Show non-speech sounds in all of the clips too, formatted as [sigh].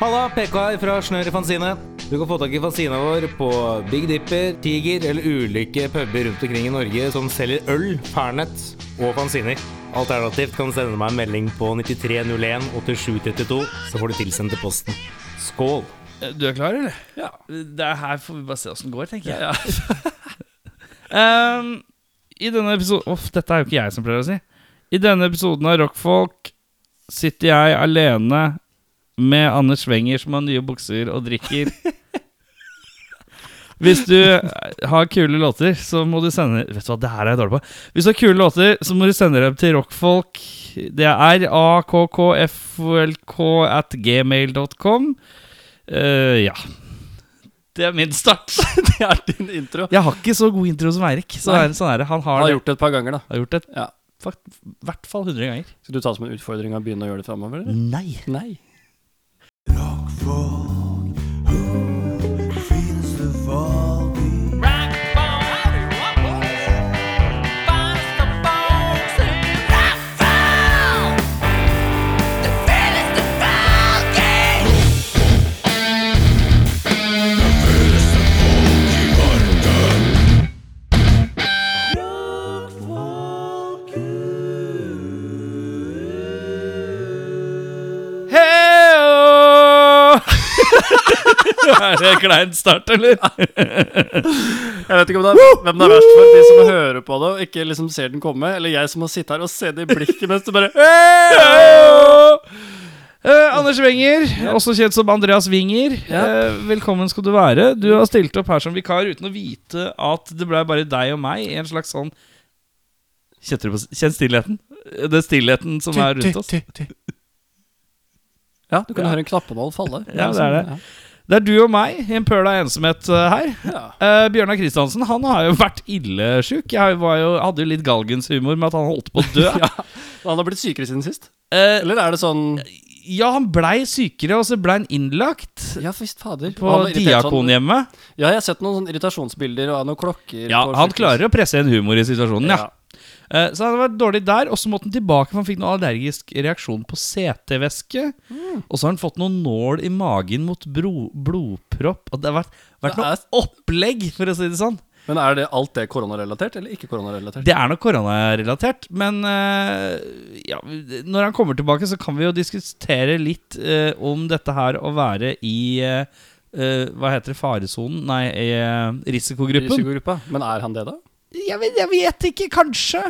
Halla, PK her fra Snør i Fanzine. Du kan få tak i fanzina vår på Big Dipper, Tiger eller ulike puber rundt omkring i Norge som selger øl, pernett og fanziner. Alternativt kan du sende meg en melding på 9301 8732, så får du tilsendt til posten. Skål! Du er klar, eller? Ja. Det er her får vi bare se åssen det går, tenker jeg. [laughs] Ehm, I denne episoden Uff, dette er jo ikke jeg som pleier å si. I denne episoden av Rockfolk sitter jeg alene med Anders Wenger som har nye bukser og drikker. Hvis du har kule låter, så må du sende Vet du hva, det her er jeg dårlig på. Hvis du har kule låter, så må du sende dem til rockfolk. Det er akkfolk at gmail.com. Uh, ja. Det er min start. [laughs] Det er din intro. Jeg har ikke så god intro som Eirik. Så er det sånn her, han har, Har det. gjort det et par ganger, da. har gjort det Ja. i hvert fall 100 ganger. Skal du ta det som en utfordring å begynne å gjøre det framover? Nei. Nei. Look for. [laughs] er det klein start, eller? Jeg vet ikke om det er, hvem det er verst for. De som hører på det og ikke liksom ser den komme, eller jeg som må sitte her og se det i blikket mens du bare! [laughs] Eh, Anders Wenger, også kjent som Andreas Winger. Ja. Eh, velkommen skal du være. Du har stilt opp her som vikar uten å vite at det ble bare deg og meg en slags sånn Kjente du på Kjenn stillheten? Den stillheten som er rundt oss. Ja, du kan høre en knappenål falle. Ja, det er det. Det er du og meg i en pøl av ensomhet eh, her. Ja. Uh, Bjørnar Kristiansen han har jo vært illesjuk. Jeg var jo, hadde jo litt galgenshumor med at han holdt på å dø. [laughs] ja. Han har blitt sykere siden sist? Uh, Eller er det sånn ja, han blei sykere, og så blei han innlagt Ja, visst fader. på Diakonhjemmet. var sånn- Ja, jeg har sett noen sånne irritasjonsbilder og noen klokker. Ja, han klarer å presse en humor i situasjonen, ja. Eh, så han var dårlig der, og så måtte han tilbake, for han fikk noen allergisk reaksjon på CT-væske. Mm. Og så har han fått noen nål i magen mot blodpropp. Og det har vært, vært noe er- opplegg, for å si det sånn. Men er det alt det koronarelatert, eller ikke koronarelatert? Det er nok koronarelatert, men eh, ja, når han kommer tilbake, så kan vi jo diskutere litt eh, om dette her å være i eh, eh, Hva heter det? Faresonen? Nei, i risikogruppen. Risikogruppa. Men er han det, da? Jeg, vet, jeg vet ikke, kanskje.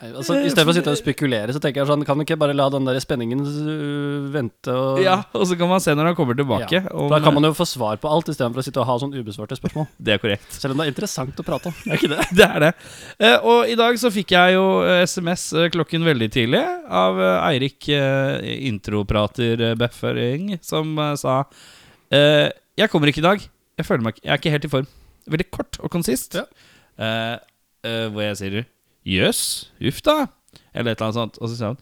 Nei, altså, I stedet for å sitte og spekulere, så tenker jeg sånn Kan du ikke bare la den der spenningen øh, vente og Ja, Og så kan man se når han kommer tilbake. Ja. om- Da kan man jo få svar på alt, istedenfor å sitte og ha sånn ubesvarte spørsmål. [laughs] Det er korrekt. Selv om det er interessant å prate om. Er ikke det? [laughs] Det er det. Eh, og i dag så fikk jeg jo eh, SMS eh, klokken veldig tidlig av eh, Eirik, eh, introprater eh, Beffering, som eh, sa eh, Jeg kommer ikke i dag. Jeg føler meg ikke Jeg er ikke helt i form. Veldig kort og konsist. Ja. Eh, hvor jeg sier Jøss, uff da. Eller et eller annet sånt. Og så sier han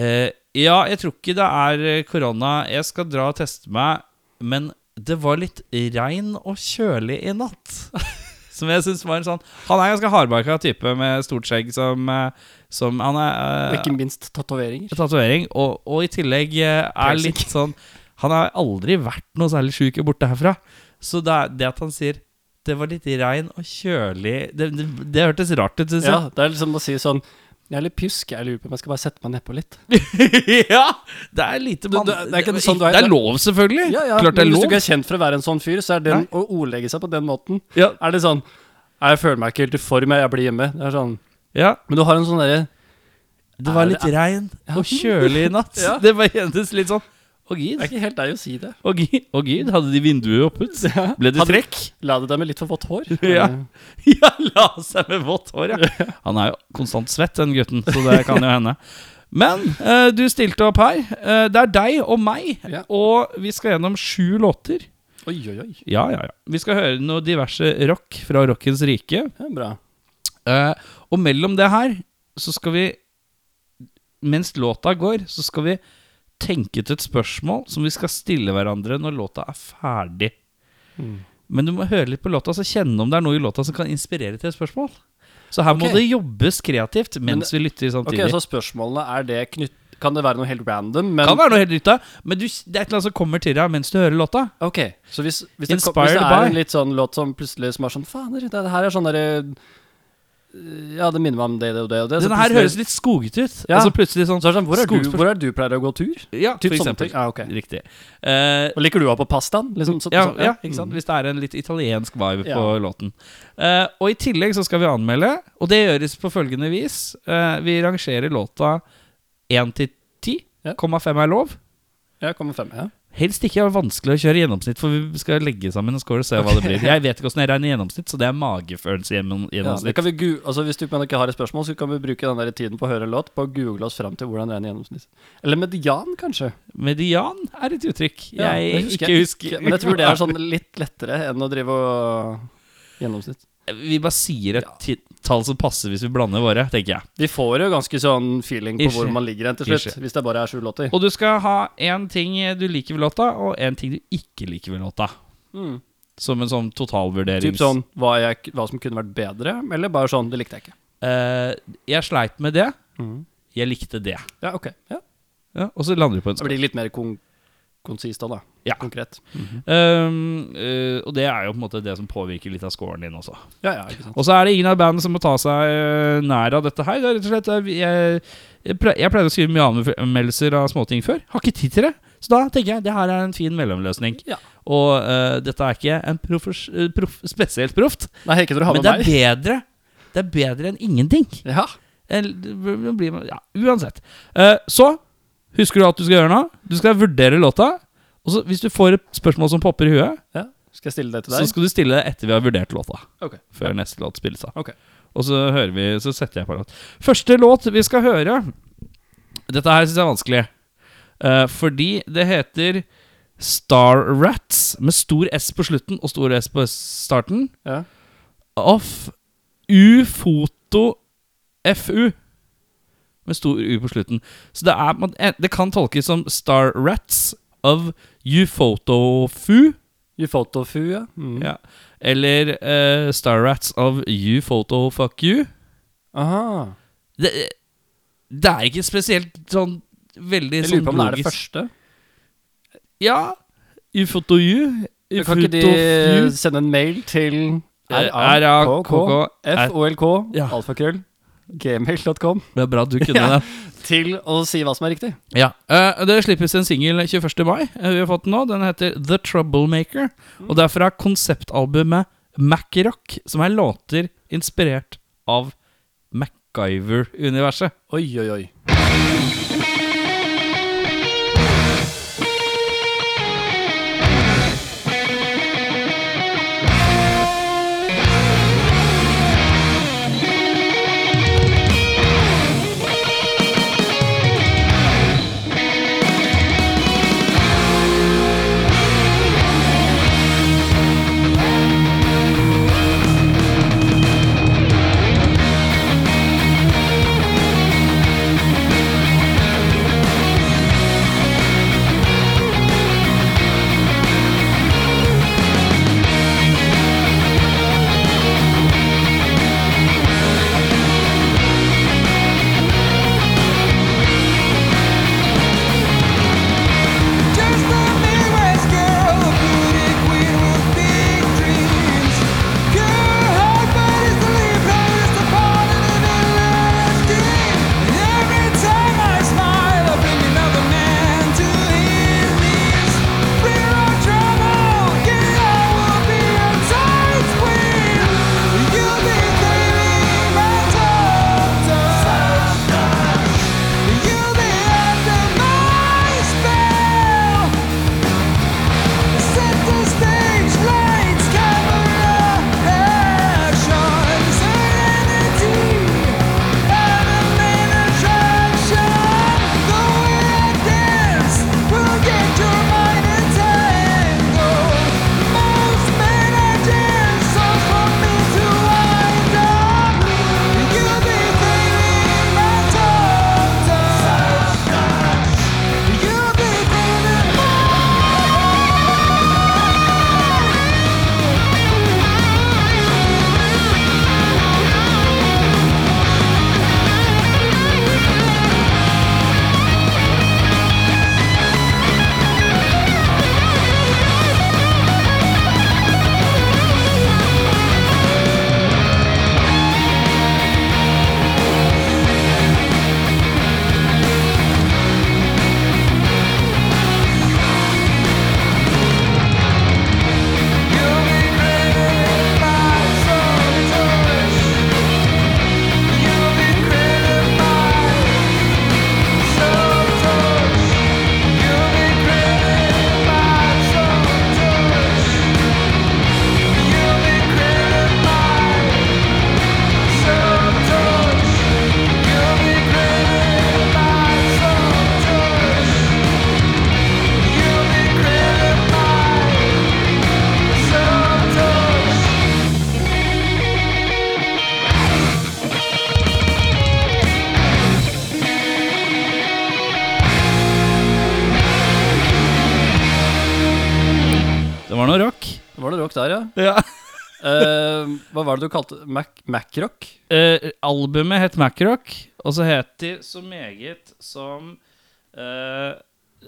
uh, Ja, jeg tror ikke det er korona. Jeg skal dra og teste meg, men det var litt regn og kjølig i natt. [laughs] Som jeg synes var en sånn Han er en ganske hardbarka type med stort skjegg som, som Han er uh, ikke minst tatoveringer. tatovering, og, og i tillegg er litt sånn Han har aldri vært noe særlig sjuk borte herfra. Så det, det at han sier det var litt regn og kjølig Det, det, det hørtes rart ut, syns Ja, jeg. det er liksom å si sånn Jeg er litt pjusk, jeg lurer på om jeg skal bare sette meg nedpå litt. [laughs] ja! Det er lite Du- man, du- det er sånn du er- det er lov, selvfølgelig. Ja, ja, Klart det er men Hvis du ikke er kjent for å være en sånn fyr, så er det å ordlegge seg på den måten Ja, Er det sånn Jeg føler meg ikke helt i form, jeg blir hjemme. Det er sånn ja, Men du har en sånn derre det var litt regn og kjølig i natt. [laughs] Ja. Det bare kjentes litt sånn Å, gid. Det er ikke helt deg å si det. Og gid. og gid. Hadde de vinduet oppet? Ble det trekk? La det deg med litt for vått hår. Ja. Ja, [laughs] la seg med vått hår, ja. Han er jo konstant svett, den gutten, så det kan jo hende. Men uh, du stilte opp her. Uh, det er deg og meg, Ja. og vi skal gjennom sju låter. Oi, oi, oi. Ja, ja, ja. Vi skal høre noe diverse rock fra rockens rike. Er bra. Uh, og mellom det her så skal vi Mens låta går, så skal vi tenke ut et spørsmål som vi skal stille hverandre når låta er ferdig. Mm. Men du må høre litt på låta, så kjenne om det er noe i låta som kan inspirere til et spørsmål. Så her må det jobbes kreativt mens vi lytter Ok, samtidig. Så spørsmålene er det knytt... kan det være noe helt random, men Kan være noe helt nytt, men du, det er et eller annet som kommer til deg mens du hører låta. Ok, så hvis, hvis, det, kom, hvis det er en litt sånn låt som plutselig som er sånn Fader, det, det her er sånn derre Ja, det minner meg om det og det og det. Denne her høres litt skogete ut. Ja. Altså plutselig sånn så er det sånn, hvor, er du, hvor er du pleier å gå tur? Ja, Typ for eksempel. Ja, ok. Riktig. Eh, Og liker du å ha på pastaen? Liksom, så, ja, så, ja, ikke sant? Hvis det er en litt italiensk vibe Ja. på låten. Eh, og i tillegg så skal vi anmelde, og det gjøres på følgende vis. Eh, vi rangerer låta 1 til 10. Ja. 0,5 er lov. Ja, kommer fem, ja. Helst ikke er vanskelig å kjøre gjennomsnitt, for vi skal legge sammen en score og se hva det blir. Jeg vet ikke åssen jeg regner gjennomsnitt, så det er magefølelse gjennomsnitt. ja det gjennomsnitt. kan vi altså, hvis du ikke har et spørsmål, så kan vi bruke den der tiden på å høre en låt på å google oss fram til hvordan i gjennomsnitt. Eller median, kanskje. Median er et uttrykk Ja, jeg ikke husker. Men jeg tror det er sånn litt lettere enn å drive og gjennomsnitt. Vi bare sier et ja. tall som passer hvis vi blander våre, tenker jeg. Vi får jo ganske sånn feeling på Ikke. hvor man ligger hen til slutt, Ikke. hvis det bare er sju låter. Og du skal ha én ting du liker ved låta, og én ting du ikke liker ved låta. Mm. Som en sånn totalvurdering. Typ sånn hva, jeg, hva som kunne vært bedre, eller bare sånn det likte jeg ikke. Uh, jeg sleit med det. Mm. Jeg likte det. Ja, ok. Ja. Ja, og så lander du på en Det blir litt mer kon konsist da. Ja. Konkret. Um, uh, og det er jo på en måte det som påvirker litt av scoren din også. Ja, ja, ikke sant. Og så er det ingen av bandene som må ta seg uh, nær av dette her. Det er rett og slett eh, Jeg, jeg, ple- jeg pleide å skrive mye anmeldelser av småting før. Har ikke tid til det. Så da tenker jeg det her er en fin mellomløsning. Ja. Og uh, dette er ikke en profes- prof, spesielt proft, Nei, ikke du har men med det er meg. bedre. Det er bedre enn ingenting. Ja. Eller, blir, ja, uansett. Så husker du at du skal gjøre nå? Du skal vurdere låta. Og så hvis du får et spørsmål som popper i huet, ja. Skal jeg stille det til deg? så skal du stille det etter vi har vurdert låta. Okay. Før neste låt spilles av. Okay. Og så hører vi Så setter jeg på låt. Første låt vi skal høre Dette her syns jeg er vanskelig. Uh, fordi det heter Star Rats med stor S på slutten og stor S på starten. Ja. Of U-foto FU. Med stor U på slutten. Så det, er, det kan tolkes som Star Rats of U-foto-fu. Ufotofu, ja. Mm. Ja. Eller uh, Star Rats of U-foto-fuck you. Aha. Det, det er ikke spesielt sånn veldig Jeg sånn lurer på om det er det første. Ja. U-foto Kan ikke de sende en mail til RAKKFOLK, alfakrøll, gmail.com, Det er bra at du kunne Ja. det. [laughs] til å si hva som er riktig. Ja, eh, Det slippes en singel 21. mai. eh, vi har fått den nå Den heter The Troublemaker. Og det er fra konseptalbumet Mac-Rock, som er låter inspirert av MacGyver-universet. Oi, oi, oi. Du kalte Mac Mac-rock? Eh, albumet het Macrock, og så het de så meget som eh,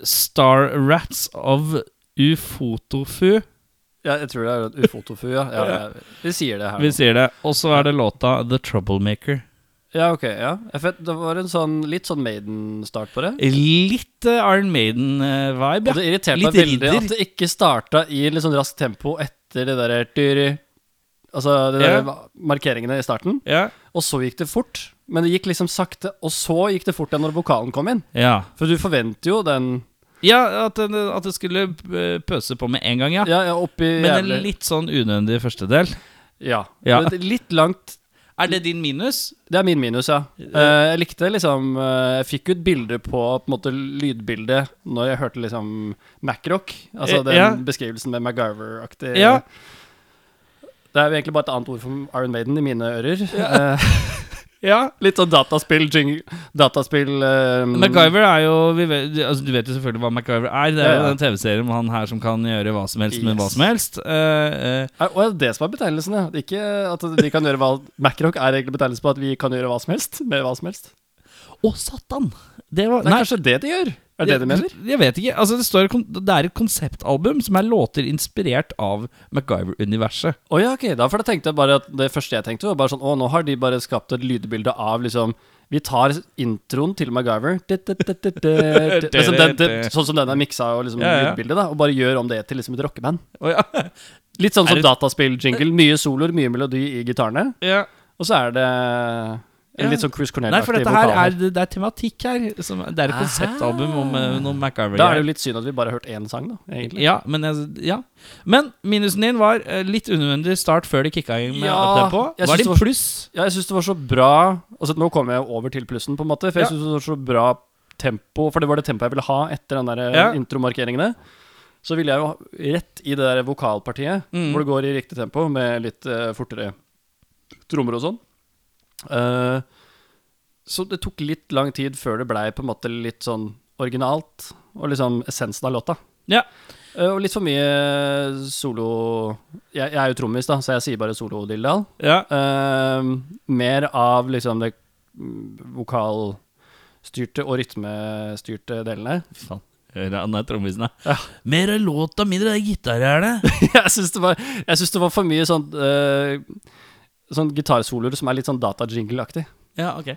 Star Rats of Ufotofu. Ja, jeg tror det er Ufotofu, ja. ja, ja. Vi sier det her. Vi sier det. Og så er det låta The Troublemaker. Ja, ok. ja vet, Det var en sånn litt sånn Maiden-start på det. Litt eh, Iron Maiden-vibe, Og det irriterte meg veldig at det ikke starta i litt sånn raskt tempo etter det derre Altså de Ja. der markeringene i starten. ja. Og så gikk det fort. Men det gikk liksom sakte, og så gikk det fort igjen når vokalen kom inn. Ja, For du forventer jo den ja at, det, at det skulle eh, pøse på med en gang, ja. Ja, ja oppi Men en jævlig litt sånn unødvendig første del. Ja. Ja. Det er Litt langt Er det din minus? Det er min minus, ja. Eh, jeg likte liksom eh, Jeg fikk ut bilder på på en måte lydbildet når jeg hørte liksom Mac-rock. Altså Eh, den ja. beskrivelsen med MacGyver-aktig Ja. Det er jo egentlig bare et annet ord for Iron Maiden i mine ører. Ja. [laughs] Ja. litt sånn dataspill, dataspill um... MacGyver er jo vet, altså, Du vet jo selvfølgelig hva MacGyver er. Det er jo ja. den TV-serien om han her som kan gjøre hva som helst med hva som helst. Uh, uh. er, Og det som er betegnelsen, ja. Ikke at de kan gjøre hva Mac-rock er egentlig betegnelsen på at vi kan gjøre hva som helst med hva som helst. Å, satan! Det var Det er kanskje det de gjør? Er det det de mener? Jeg vet ikke. Altså, det, står, det er et konseptalbum som er låter inspirert av MacGyver-universet. Å ja, ok. Da for da tenkte jeg bare at det første jeg tenkte, var bare sånn Å, nå har de bare skapt et lydbilde av liksom Vi tar introen til MacGyver Sånn som den er miksa og liksom Ja, lydbildet, da. Og bare gjør om det til liksom et rockeband. Litt sånn som dataspill-jingle. Mye soloer, mye melodi i gitarene. ja. Og så er det en litt sånn Chris Nei, for Cornell-aktig dette her er, det er tematikk her. Som, det er et konseptalbum om uh, noe MacGyver. Da er det jo litt synd at vi bare har hørt én sang, da. Egentlig. Ja, men, jeg, ja. men minusen din var eh, litt unødvendig start før de kicka inn med Ja, uptempo. Hva er din pluss? Ja, jeg syns det var så bra Altså Nå kommer jeg over til plussen, på en måte. For jeg Ja. synes det var så bra tempo. For det var det tempoet jeg ville ha etter den der Ja. intromarkeringene. Så ville jeg jo rett i det der vokalpartiet, Mm. hvor det går i riktig tempo, med litt uh, fortere trommer og sånn. Eh, så det tok litt lang tid før det blei på en måte litt sånn originalt, og liksom essensen av låta. Ja. Uh, og litt for mye solo Jeg, jeg er jo trommis, da, så jeg sier bare solo-dilldall. Ja. Uh, mer av liksom det vokalstyrte og rytmestyrte delene. Faen. Hører han er trommisen, da. Ja. Mer av låta, mindre av det. [laughs] jeg syns det, det var for mye sånn uh, Sånn gitarsoloer som er litt sånn data-jingle-aktig. Ja, ok.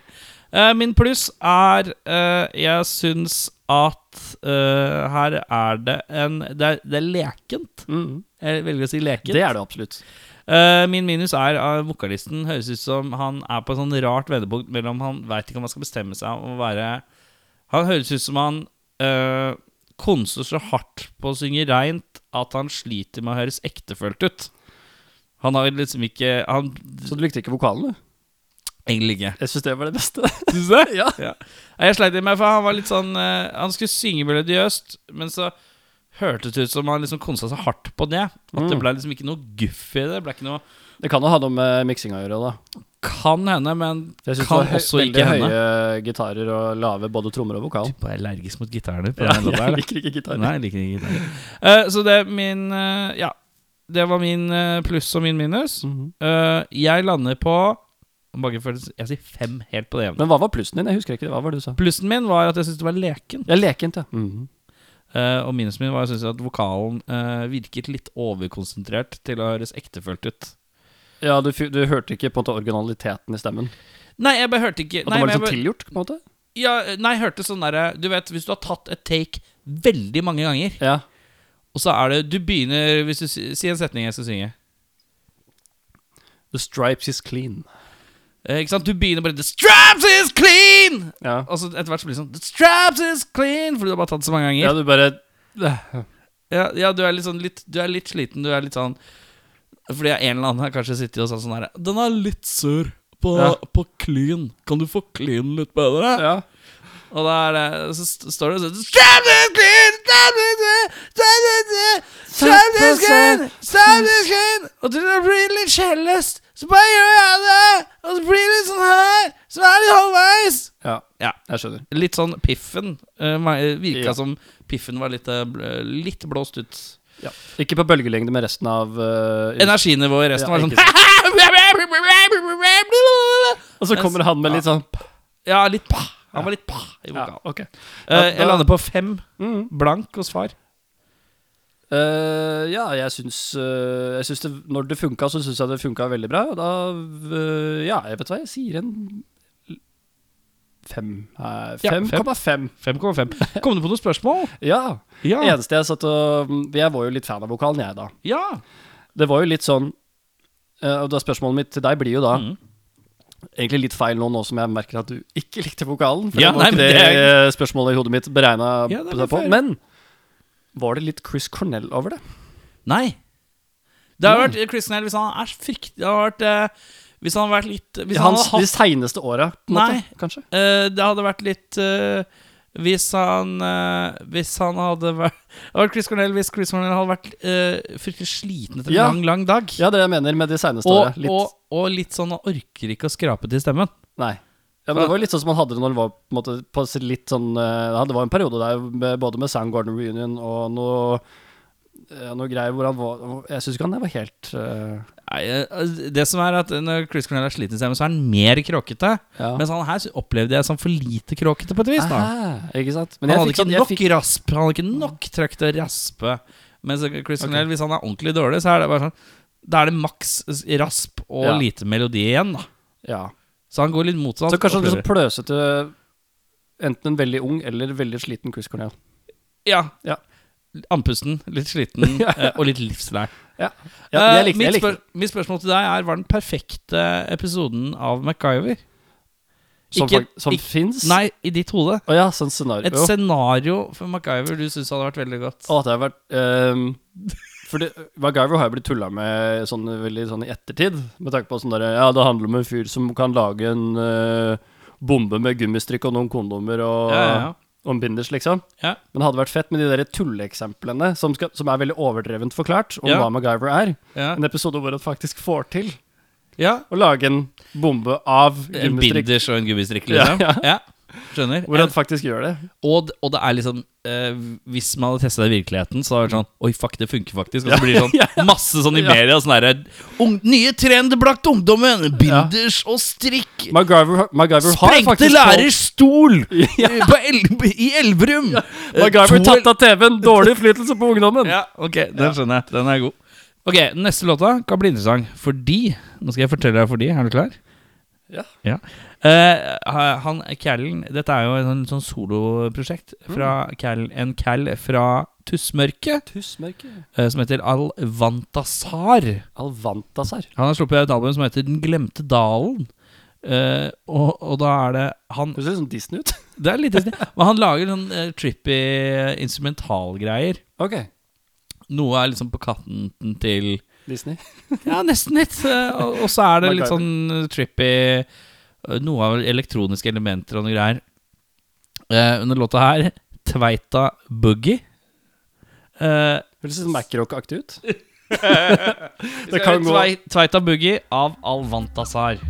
Uh, min pluss er uh, Jeg syns at uh, her er det en Det er, det er lekent. Mm. Jeg velger å si lekent. Det er det absolutt. Min minus er at vokalisten høres ut som han er på et sånn rart vendepunkt mellom han veit ikke om han skal bestemme seg om å være Han høres ut som han konser så hardt på å synge reint at han sliter med å høres ektefølt ut. Han har liksom ikke Han Så du likte ikke vokalen, du? Egentlig ikke. Jeg syns det var det beste. [laughs] Syns du det? ja. Ja. Jeg sleit litt med for han var litt sånn eh, Han skulle synge melodiøst, men så hørtes det ut som han liksom konsa seg hardt på det. At det Mm. ble liksom ikke noe guff i det. Det ble ikke noe Det kan jo ha noe med miksinga å gjøre, da. Kan hende, men For Jeg synes kan det var også veldig ikke hende. høye gitarer og lave både trommer og vokal. Du er allergisk mot gitarer, du. På Ja, den jeg liker ikke gitar. Nei, jeg liker ikke gitarer. uh, så det er min uh, Ja. Det var min eh, pluss og min minus. Mm -hmm. uh, jeg lander på Jeg sier fem helt på det jevne. Men hva var plussen din? Jeg husker ikke det. Hva var det du sa? Plussen min var at jeg syntes det var leken. Ja, lekent, ja. Mm -hmm. Uh, og minusen min var at jeg syntes at vokalen uh, virket litt overkonsentrert til å høres ektefølt ut. Ja, du, du hørte ikke på en måte originaliteten i stemmen? Nei, jeg bare hørte ikke At det var litt liksom bare- tilgjort, på en måte? ja, nei, jeg hørte sånn derre Du vet, hvis du har tatt et take veldig mange ganger, Ja. Og så er det Du begynner Hvis du si si en setning jeg skal synge. The stripes is clean. Eh, ikke sant? Du begynner bare The straps is clean! Ja. Og så etter hvert så blir det sånn The straps is clean! Fordi du har bare tatt det så mange ja, ganger. du bare Ja, ja du er litt sånn litt, Du er litt sliten. Du er litt sånn Fordi en eller annen har kanskje sittet og sagt sånn her Den er litt sur på, Ja. på clean. Kan du få clean litt bedre? Ja. Og da er det Så står det sånn Straps is clean! Straps is clean! Straps is clean! Og til det blir litt skjellest, så bare gjør jeg det! Og så blir det litt sånn her, så er det litt halvveis. ja. Ja. Jeg skjønner. Litt sånn Piffen. Uh, Virka Ja. som Piffen var litt, eh, litt blåst ut. Ja. Ikke på bølgelengde med resten av uh, Energinivået i resten var sånn [laughs] Og så kommer han med litt sånn Ja, litt pa. Han var litt pa i Ja, okay. ok. Eh, jeg lander på fem Mm. blank hos far. Uh, ja, jeg syns, uh, jeg syns det, Når det funka, så syns jeg det funka veldig bra. Da Ja, jeg vet hva, jeg sier en fem. eh, Ja, 5,5. 5,5. Kom du på noen spørsmål? Ja. Ja. Eneste jeg satt og Jeg var jo litt fan av vokalen, jeg, da. ja. Det var jo litt sånn Og da spørsmålet mitt til deg blir jo da Mm. Egentlig litt feil nå, nå som jeg merker at du ikke [laughs] likte vokalen. For Ja, det var ikke det, det spørsmålet i hodet mitt beregna Ja, på. Men var det litt Chris Cornell over det? Nei. Det har vært Chris Cornell hvis han er fryktelig Det har vært uh, Hvis han hadde vært litt Hvis I han hans, hadde de hatt seineste åra, på en måte, kanskje? Uh, Det hadde vært litt eh, Hvis han eh, Hvis han hadde vært Det Chris Cornell hvis Chris Cornell hadde vært uh, fryktelig sliten etter en Ja. lang, lang dag. Ja, det jeg mener med de seineste og. Litt og, og litt sånn han orker ikke å skrape til stemmen. Nei. Ja, men Det var jo litt sånn som han hadde det når han var på, måte, på litt sånn eh, Det var en periode der med, både med Soundgarden Reunion og noe noe greier hvor han var Jeg syns ikke han var helt det som er at Når Chris Cornell er sliten så er han mer kråkete. ja. Mens han her opplevde jeg som for lite kråkete, på et vis. Aha, Ikke sant? Men Han hadde ikke sånn- nok fikk- rasp Han hadde ikke nok trøkk til å raspe. Mens Chris Cornell, hvis han er ordentlig dårlig, så er det bare sånn Da er det maks rasp og Ja. lite melodi igjen. da Ja. Så han går litt motsatt. Så kanskje han blir så pløsete Enten en veldig ung eller veldig sliten Chris Cornell. Ja. Ja. Andpusten, litt sliten [laughs] eh, og litt livslei. Ja, Ja, jeg likte, mitt, spør mitt spørsmål til deg er Hva er den perfekte episoden av MacGyver? Som, ikke- som ikke- fins? Nei, i ditt hode. Oh, ja, sånn scenario. Et scenario for MacGyver du syns hadde vært veldig godt. Å, det har vært um, fordi MacGyver har jo blitt tulla med sånn, veldig sånn i ettertid. Med tanke på sånn der, Ja, det handler om en fyr som kan lage en uh, bombe med gummistrikk og noen kondomer og, Ja, ja, ja. En binders, liksom. Ja. Men det hadde vært fett med de der tulleeksemplene som, skal- som er veldig overdrevent forklart, om Ja. hva MacGyver er. Ja. En episode hvor han faktisk får til ja. å lage en bombe av En binders og en gummistrikk, liksom. ja. Skjønner. Hvor han faktisk gjør det. Og, og det er liksom eh, Hvis man hadde testa det i virkeligheten, så hadde det vært sånn Oi, fuck, det funker faktisk. Og så blir det sånn [laughs] masse sånn i media. Sånn derre Nye trend blant ungdommen! Binders og strikk! MacGyver, MacGyver har Sprengte faktisk lærers stol! [laughs] El I Elverum! Eh, MacGyver tatt av TV-en! [laughs] Dårlig innflytelse på ungdommen! Ja, ok, den skjønner jeg. Den er god. Ok, Neste låta kan bli interessant fordi Nå skal jeg fortelle deg fordi. Er du klar? Ja. Eh, han Callen Dette er jo en sånn, sånn soloprosjekt fra Mm. Cal, en Cal fra Tussmørket Tussmørke. Uh, som heter Alvantasar. Alvantasar. Han har sluppet et album som heter Den glemte dalen. Uh, og, og da er det han Det ser sånn Disney ut. [laughs] Det er litt Disney. Men han lager sånn eh, trippy instrumentalgreier. Ok, Noe er liksom på kanten til Disney. [laughs] Ja, nesten litt. Eh, Og så er det litt sånn eh, trippy eh, Noe av elektroniske elementer og noe greier. Uh, under låta her Tveita Boogie. Uh, Høres litt Macrock-aktig ut. [laughs] det kan gå. Tveita Boogie av Alvantasar.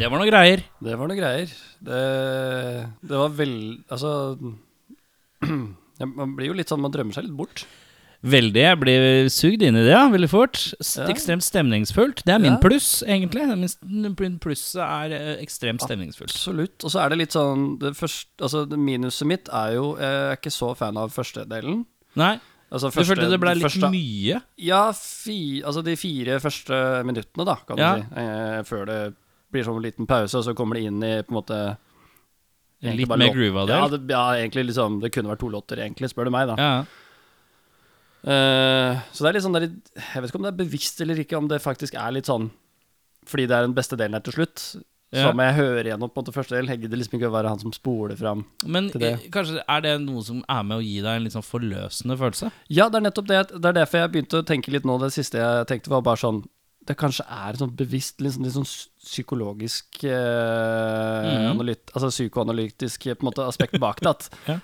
Det var noe greier. Det var noe greier. Det, det var vel Altså [clears throat] Man blir jo litt sånn Man drømmer seg litt bort. Veldig. Jeg blir sugd inn i det, ja, veldig fort. Ja. Ekstremt stemningsfullt. Det er min Ja. pluss, egentlig. Min plusset er eh, ekstremt stemningsfullt. Absolutt. Og så er det litt sånn det første, altså det Minuset mitt er jo Jeg er ikke så fan av første delen. Nei, Altså du følte det ble litt første- mye? Ja, fi, altså de fire første minuttene, da, kan Ja. du si. Eh, før det blir sånn en liten pause, og så kommer det inn i på en måte Litt mer groova der? Ja, det, ja, egentlig liksom Det kunne vært to låter, egentlig, spør du meg, da. Ja. Uh, så det er litt sånn der, Jeg vet ikke om det er bevisst eller ikke, om det faktisk er litt sånn fordi det er den beste delen her til slutt. Ja. Så må jeg høre gjennom på en måte første del. Gidder liksom ikke å være han som spoler fram. Men Til det. kanskje er det noe som er med å gi deg en litt sånn forløsende følelse? Ja, det er nettopp det. Det er derfor jeg begynte å tenke litt nå. Det siste jeg tenkte, var bare sånn Det kanskje er sånn bevisst, litt sånn, litt sånn psykologisk eh, mm. analyt, Altså psykoanalytisk eh, på en måte aspekt bak det. At [laughs] Ja.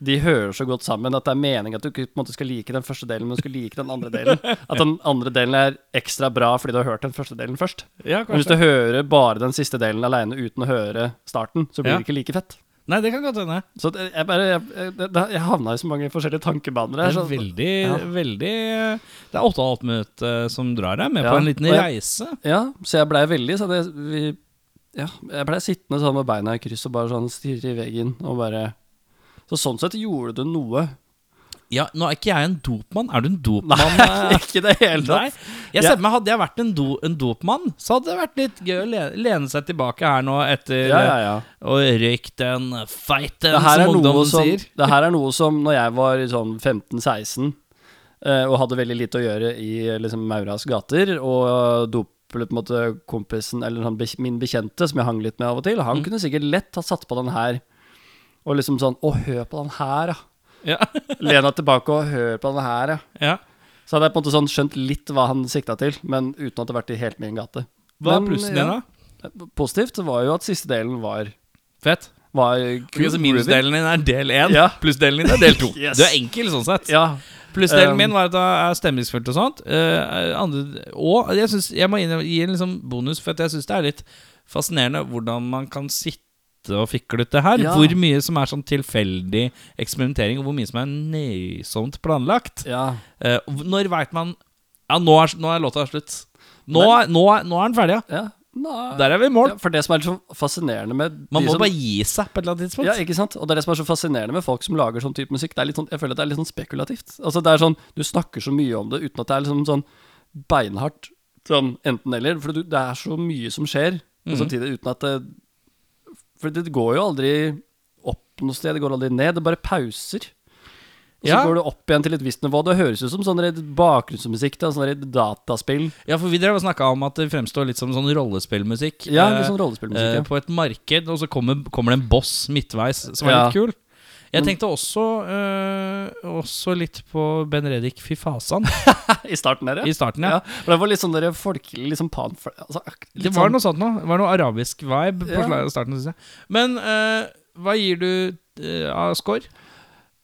de hører så godt sammen at det er meningen at du ikke på en måte skal like den første delen, men du skal like den andre delen. [laughs] At den andre delen er ekstra bra fordi du har hørt den første delen først. Ja, Men hvis du hører bare den siste delen aleine uten å høre starten, så blir Ja. det ikke like fett. Nei, det kan godt hende. Så jeg bare Jeg, jeg, jeg havna i så mange forskjellige tankebaner Det er veldig, Ja. veldig Det er åtte og et halvt minutt eh, som drar deg med Ja, på en liten reise. Ja, så jeg blei veldig sånn Ja, jeg blei sittende sånn med beina i kryss og bare sånn stirre i veggen og bare Så sånn sett gjorde du noe. Ja, nå er ikke jeg en dopmann. Er du en dopmann? Nei, eh? [laughs] ikke det hele tatt. Jeg Ja. ser for meg, Hadde jeg vært en, do, en dopmann, så hadde det vært litt gøy å lene, seg tilbake her nå etter Ja, ja, ja. å røyke den feiten, som ungdommen som, sier. det her er noe som når jeg var sånn 15-16 eh, og hadde veldig lite å gjøre i eh, liksom Mauras gater, og dop på en måte kompisen, eller han, min bekjente, som jeg hang litt med av og til, han Mm. kunne sikkert lett ha satt på den her, og liksom sånn Å, hør på den her, ja. Ja. [laughs] Len deg tilbake og hør på den her, ja. ja. Så hadde jeg på en måte sånn skjønt litt hva han sikta til, men uten at det vært i helt min gate. Hva er plussen din, da? Positivt var jo at siste delen var, Fett. var kul. Okay, så Minusdelen din er del én, Ja. plussdelen din er del to. [laughs] Yes. Du er enkel sånn sett. Ja. Plussdelen Um, min var at det er stemningsfullt og sånt. Uh, andre, og jeg, synes, jeg må gi en liksom bonus, for jeg syns det er litt fascinerende hvordan man kan sitte og fikle ut det her. Ja. Hvor mye som er sånn tilfeldig eksperimentering, og hvor mye som er nøysomt planlagt. ja. Eh, når veit man Ja, nå er, nå er låta slutt. Nå, er, nå, er, nå er den ferdig, ja. Der er vi i mål. For det som er sånn fascinerende med Man må som, bare gi seg på et eller annet tidspunkt. Ja, ikke sant? Og det er det som er så fascinerende med folk som lager sånn type musikk. Det er litt sånn, jeg føler at det er litt sånn spekulativt. Altså det er sånn, Du snakker så mye om det uten at det er liksom sånn beinhardt sånn enten-eller. For det er så mye som skjer, og Mhm. samtidig uten at det For det går jo aldri opp noe sted, det går aldri ned. Det bare pauser. Og så Ja. går det opp igjen til et visst nivå. Det høres ut som sånn bakgrunnsmusikk til sånn dataspill. Ja, for vi drev og snakka om at det fremstår litt som sånn rollespillmusikk. Ja, eh, litt sånn rollespillmusikk. eh, ja. på et marked, og så kommer, kommer det en boss midtveis som er Ja. litt kul. Jeg tenkte også, øh, også litt på Ben Reddik Fy fasan [laughs] I starten der, ja. i starten, ja. Ja, det var litt sånn der folkelig, liksom pan... Altså, Det var sånn, noe sånt noe. Det var noe arabisk vibe på Ja. starten, syns jeg. Men øh, hva gir du eh, av score?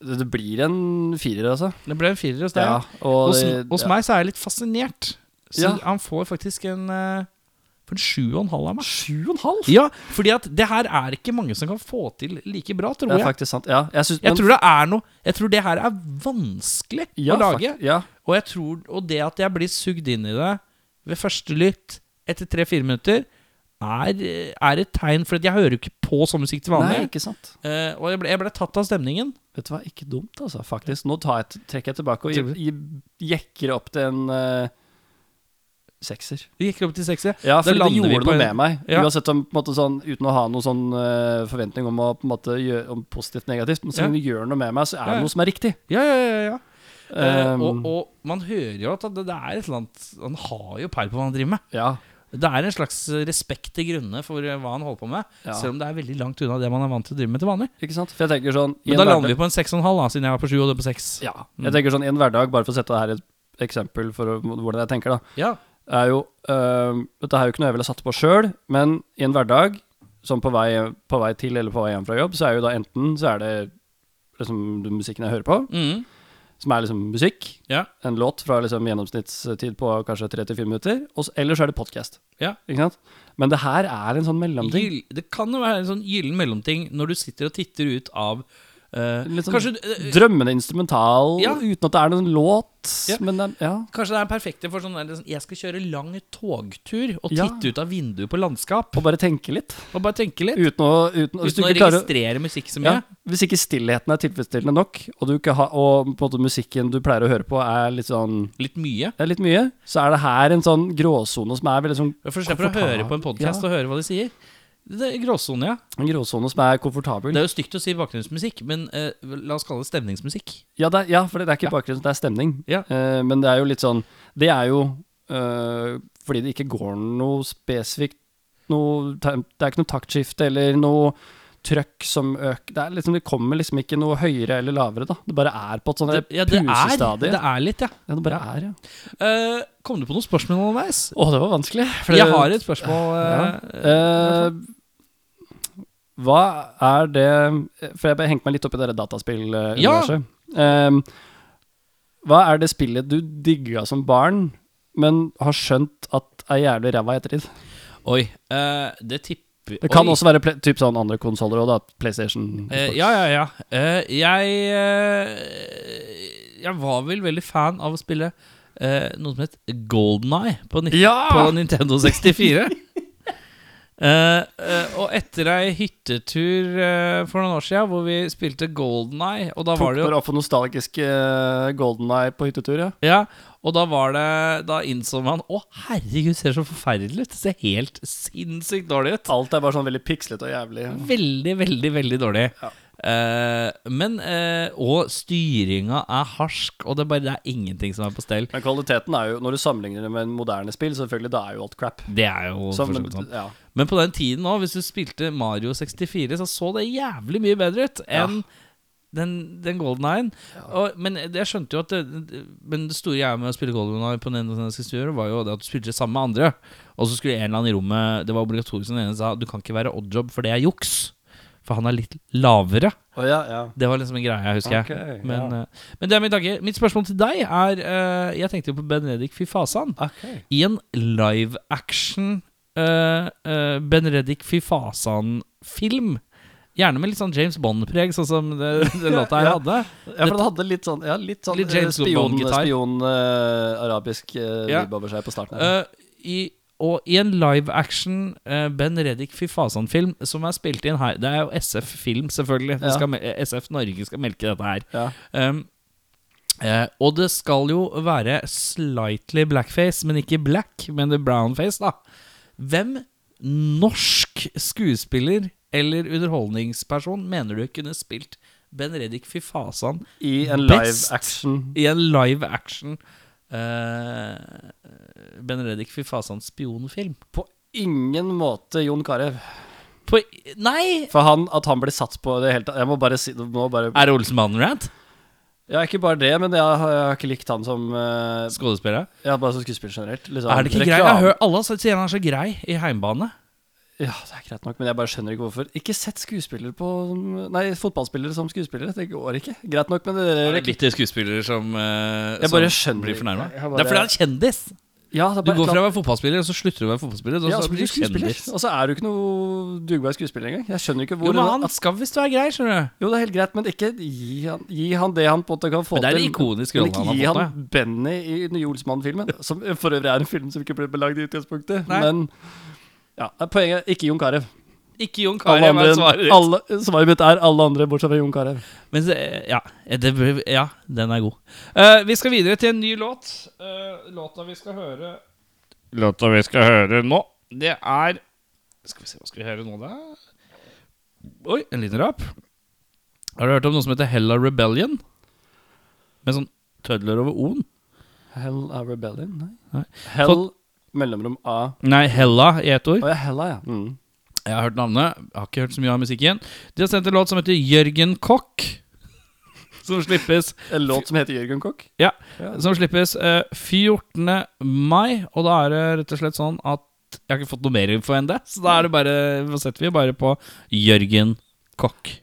det, blir en firer, altså. Det ble en firer hos deg. Ja, og Hos, det- hos meg så er jeg litt fascinert. Så han får faktisk en For en sju og en halv av meg. Sju og en halv? Ja, fordi at det her er ikke mange som kan få til like bra, tror jeg. Det er faktisk sant. Ja, jeg, synes, Jeg tror det er noe Jeg tror det her er vanskelig ja, å lage. Ja, Og, jeg tror, og det at jeg blir sugd inn i det ved første lytt etter tre-fire minutter, er, er et tegn. For jeg hører jo ikke på sånn musikk til vanlig. Nei, ikke sant. Eh, og jeg ble, jeg ble tatt av stemningen. Vet du hva, ikke dumt, altså, faktisk. Nå tar jeg, trekker jeg tilbake og jekker opp til en eh, sekser. Vi gikk opp til sekser? ja. For det vi gjorde på noe en- med meg. Ja. Uansett om, på en måte sånn, uten å ha noen sånn uh, forventning om å på en måte gjøre om positivt negativt, men så Ja. lenge gjør noe med meg, så er Ja, ja. det noe som er riktig. Ja, ja, ja, ja. Um, uh, og, og man hører jo at det, det er et eller annet Han har jo peil på hva han driver med. ja, Det er en slags respekt til grunne for eh, hva han holder på med. Ja. Selv om det er veldig langt unna det man er vant til å drive med til vanlig. ikke sant? For jeg tenker sånn Men en da lander vi på en 6,5, da, siden jeg var på 7 og du på 6. Ja. Mm. Jeg tenker sånn i en hverdag, bare for å sette det her et eksempel for hvordan jeg tenker, da, Ja. Er jo uh, Dette er jo ikke noe jeg ville satt på sjøl, men i en hverdag, som på vei, på vei til eller på vei hjem fra jobb, så er jo da enten så er det liksom den musikken jeg hører på, Mm. som er liksom musikk. Ja. En låt fra liksom gjennomsnittstid på kanskje 3-4 minutter. Og så- eller så er det podkast. Ja. Ikke sant? Men det her er en sånn mellomting. Gyll- Det kan jo være en sånn gyllen mellomting når du sitter og titter ut av Litt sånn kanskje, eh, Drømmende instrumental Ja. uten at det er noen låt. Ja. Men det, ja. kanskje det er perfekte for sånn der, Jeg skal kjøre lang togtur og titte ut av vinduet på landskap Og bare tenke litt. bare tenke litt. Uten å, uten, Uten å registrere musikk så ja, mye. hvis ikke stillheten er tilfredsstillende nok, og, har, og måte musikken du pleier å høre på, er litt sånn Litt mye. litt mye, så er det her en sånn gråsone som er veldig sånn For å høre på en podkast og høre hva de sier. Det er gråsone, ja. En gråsone som er komfortabel. Det er jo stygt å si bakgrunnsmusikk, men eh, la oss kalle det stemningsmusikk. Ja, det er, ja, for det er ikke Ja. bakgrunns, det er stemning. Ja. Eh, men det er jo litt sånn Det er jo eh, fordi det ikke går noe spesifikt noe, Det er ikke noe taktskifte eller noe trøkk som øker Det liksom, det kommer liksom ikke noe høyere eller lavere, da. Det bare er på et sånt Det, ja, det er, det er litt, ja. Ja, det bare er, ja. Uh, kom du på noen spørsmål underveis? Å, det var vanskelig. Jeg har et spørsmål. Ja. eh, Eh, hva er det For jeg bare hengte meg litt opp i det dataspilluniverset. Ja. hva er det spillet du digga som barn, men har skjønt at er jævlig ræva i ettertid? Oi. det tipper Det kan Oi. også være typ sånn andre konsoller òg, da. PlayStation. Eh, ja, ja, ja. Eh, jeg eh, Jeg var vel veldig fan av å spille eh, noe som het Golden Eye på, Ja! på Nintendo 64. Uh, uh, og etter ei hyttetur uh, for noen år siden hvor vi spilte Golden Eye, og da Tok var det jo dere opp for nostalgisk uh, Golden Eye på hyttetur, ja? Ja, og da var det Da innså man Å, herregud, ser så forferdelig ut. Det ser helt sinnssykt dårlig ut. Alt er bare sånn veldig pikslete og jævlig. Veldig, veldig, veldig dårlig. Ja. Eh, men eh, Og styringa er harsk, og det er bare det er ingenting som er på stell. Men kvaliteten er jo, når du sammenligner det med en moderne spill, selvfølgelig, da er jo alt crap. Det er jo som, vidt ja. Men på den tiden òg, hvis du spilte Mario 64, så så det jævlig mye bedre ut enn den, den Golden Eye-en. Og- Men jeg skjønte jo at det, det- Men det store jeg med å spille Golden Eye på den ene 64 var jo det at du spilte sammen med andre. Og så skulle en eller annen i rommet Det var obligatorisk som den ene sa du kan ikke være oddjob, for det er juks. For han er litt lavere. Oh, ja, ja. Det var liksom en greie, husker okay, jeg. Men, ja. uh, men det er min tanke. Mitt spørsmål til deg er uh, Jeg tenkte jo på Benedikt Fifasan. I en live action uh, Benedikt Fifasan-film. Gjerne med litt sånn James Bond-preg, sånn som det [laughs] låta her Ja. hadde. Ja, for det hadde litt sånn, ja, litt sånn Litt James eh, spion, spion eh, arabisk uh, Ja. over seg på starten. Eh, i, og i en live action uh, Ben Reddik Fifasan-film som er spilt inn her Det er jo SF-film, selvfølgelig. Ja. skal, SF Norge skal melke dette her. ja. Um, eh, og det skal jo være slightly blackface, men ikke black, men det brownface, da. Hvem norsk skuespiller eller underholdningsperson mener du kunne spilt Ben Reddik Fifasan I en live Best. action. i en live action uh, Ben Reddik Fifasan spionfilm? På ingen måte Jon Carew. På, nei! For han, at han blir satt på det hele tatt Jeg må bare si må bare, Er det Olsenmannen-rant? Ja, ikke bare det, men jeg, har- jeg har ikke likt han som uh, Skuespiller? Ja, bare som skuespiller generelt. Liksom, Er det ikke grei? Alle sier han er så grei i heimbane. Ja, det er greit nok, men jeg bare skjønner ikke hvorfor. Ikke sett skuespillere på Nei, fotballspillere som skuespillere. Det går ikke. Greit nok, men det, Er bitte skuespillere som, uh, Jeg som blir fornærma? Bare- Det er fordi han er kjendis. Ja, det er Du går fra å være fotballspiller, og så slutter du å være fotballspiller. Og Ja, så så blir du skuespiller. kjendis. Og så er du ikke noe dugbar skuespiller engang. Jeg skjønner ikke hvor Jo, men han at- skal visst være grei, skjønner du. Jo, det er helt greit, men ikke gi han, gi han det han på en måte kan få til. Men det er en ikonisk rolle ikke han gi har fått, han Benny i den Jolsmann-filmen, som for øvrig er en film som ikke ble belagd i utgangspunktet. Nei. Men ja, poenget ikke Jon Carew. Ikke Jon Carew er svaret ditt. alle- Svaret mitt er alle andre bortsett fra Jon Carew. Men ja, ja, den er god. Uh, vi skal videre til en ny låt. Uh, låta vi skal høre Låta vi skal høre nå, det er Skal vi se, hva skal vi høre nå, da? Oi, en liten rap. Har du hørt om noe som heter Hella Rebellion? Med sånn tødler over O-en? Hell Rebellion? Nei. Nei. Hell mellomrom A. Nei, Hella i ett ord. Oh, ja, Hella, ja. Mm. Jeg har hørt navnet, jeg har ikke hørt så mye av musikken. De har sendt en låt som heter Jørgen Kokk. [laughs] Som slippes En låt som heter Jørgen Kokk. Ja, Ja. som slippes eh, 14. mai. Og da er det rett og slett sånn at jeg har ikke fått noe mer info enn det. Så da er det bare, setter vi bare på Jørgen Kokk.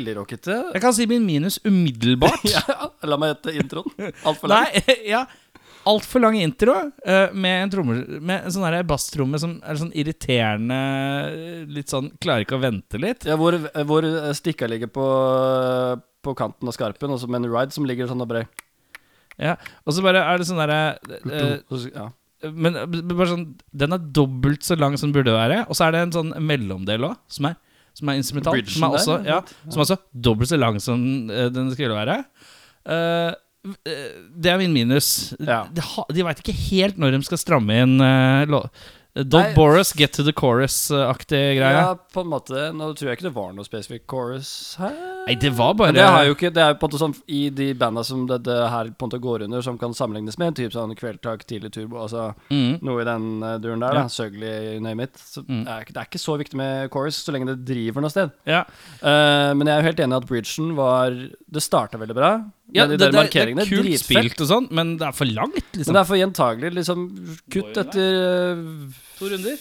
Veldig rockete. Jeg kan si min minus umiddelbart. [laughs] Ja, la meg gjette introen. Altfor lang. Nei, [laughs] ja Altfor lang intro uh, med en trommer Med en sånn basstromme som er sånn irriterende Litt sånn Klarer ikke å vente litt. Ja, hvor, hvor stikka ligger på, på kanten av skarpen, og så med en ride som ligger sånn og brei. Ja, Og så bare er det sånn derre uh, ja. Men eh, bare sånn Den er dobbelt så lang som den burde være. Og så er det en sånn mellomdel òg, som er Som er instrumental. Bridgen Som er, der, også, ja. ja, som er også dobbelt så lang som eh, den skulle være. Uh, det er min minus. Ja. De, de veit ikke helt når de skal stramme inn uh, bore us, get to the chorus-aktig greie. Ja, på en måte. Nå tror jeg ikke det var noe spesifikk chorus her. Nei, det var bare det, har jo ikke, det er jo på en måte sånn i de banda som det, det her på en måte går under, som kan sammenlignes med en type sånn Kveldtak, Tidlig Turbo, altså mm. noe i den eh, duren der, Ja. da. Søgli, name it. Så Mm. det, er, det er ikke så viktig med chorus så lenge det driver noe sted. Ja. Uh, men jeg er jo helt enig i at bridgen var Det starta veldig bra. Ja, men det, det, er- det er kult dritfett. spilt og sånn, men det er for langt, Men liksom. det er for gjentagelig. Liksom, kutt etter uh, To runder.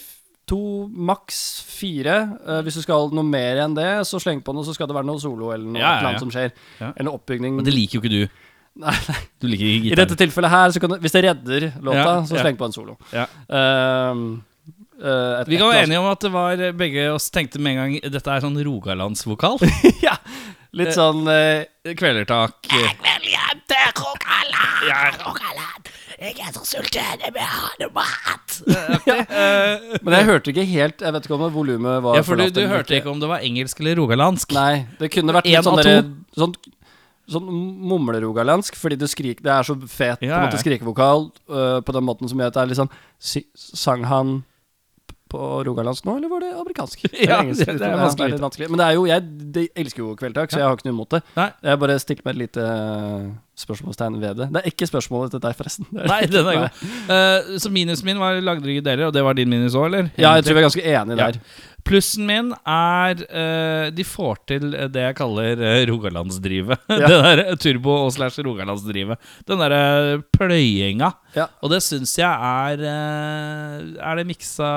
To, maks fire. Uh, hvis du skal noe mer enn det, så sleng på noe, så skal det være noe solo eller noe Ja, ja, ja. annet som skjer. Ja. Eller oppbygning. Men det liker jo ikke du. [laughs] Nei, nei. Du liker ikke I dette tilfellet her, så kan du, hvis det redder låta, Ja, så ja. sleng på en solo. Ja. Ehm, Uh, et- Vi kan være enige om at det var eh, begge oss tenkte med en gang Dette er sånn rogalandsvokal. [laughs] ja, litt sånn uh, Kvelertak. Men jeg hørte ikke helt Jeg vet ikke om det volumet var Ja, for du, du hørte ikke. om det var engelsk eller rogalandsk. Nei, det kunne vært litt sånn av Sånn, sånn mumlerogalandsk, fordi du skrik, det er så fet Ja, ja. skrikevokal uh, på den måten som gjør at det er litt sånn si, Sang han på rogalandsk nå, eller var det amerikansk? Ja, Eller engelsk? det- det er Ja, vanskelig å vanskelig. Men det er jo, jeg det, elsker jo Kveldtak, så jeg har ikke noe imot det. Nei. Jeg bare stilte meg et lite øh, spørsmålstegn ved det. Det er ikke spørsmålet til deg, forresten. Nei, den er god. Uh, så minusen min var lagde deler, og det var din minus òg, eller? Ja, jeg tror vi er ganske enige Ja. Plussen min er uh, De får til det jeg kaller uh, rogalandsdrivet. [laughs] Ja. det der turbo- og slash rogalandsdrivet. Den derre pløyinga. Ja. Og det syns jeg er eh, Er det miksa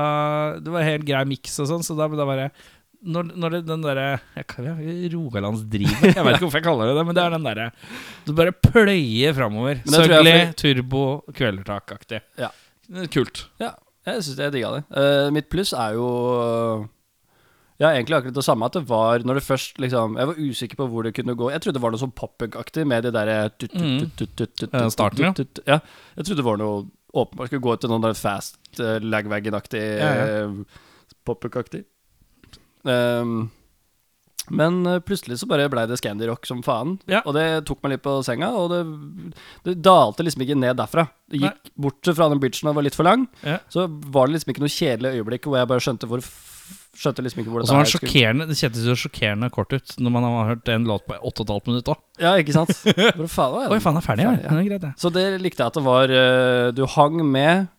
Det var helt grei miks og sånn, så da, da bare når, når det, den derre Rogalandsdrivet Jeg vet ikke hvorfor jeg kaller det det, men det er den derre Du bare pløyer framover. Søgli, fordi- turbo, kvelertak-aktig. Ja. Kult. Ja, jeg syns jeg digga det. Uh, mitt pluss er jo Ja, egentlig akkurat det samme. At det var når det først liksom Jeg var usikker på hvor det kunne gå. Jeg trodde det var noe sånn pop-up-aktig med det derre tut, tut, Mm. tut, tut, tut, tut, Ja, starten, ja. jeg trodde det var noe åpenbart skulle gå til noen der fast uh, lagwagon-aktig Ja, ja. eh, pop-punk-aktig. Um, men eh, plutselig så bare blei det Scandi Rock som faen. Ja. Og det tok meg litt på senga, og det, det dalte liksom ikke ned derfra. Det gikk bort fra den bridgen og var litt for lang. Ja. Så var det liksom ikke noe kjedelig øyeblikk hvor jeg bare skjønte hvor Skjønte liksom ikke hvor det så var det skulle- sjokkerende Det kjentes jo sjokkerende kort ut når man har hørt en låt på 8 15 minutter. Ja, ikke sant? [laughs] Hvor faen var Oi, faen, er ferdig. Ferdig, ja. Det er greit, ja. Så det likte jeg at det var eh, Du hang med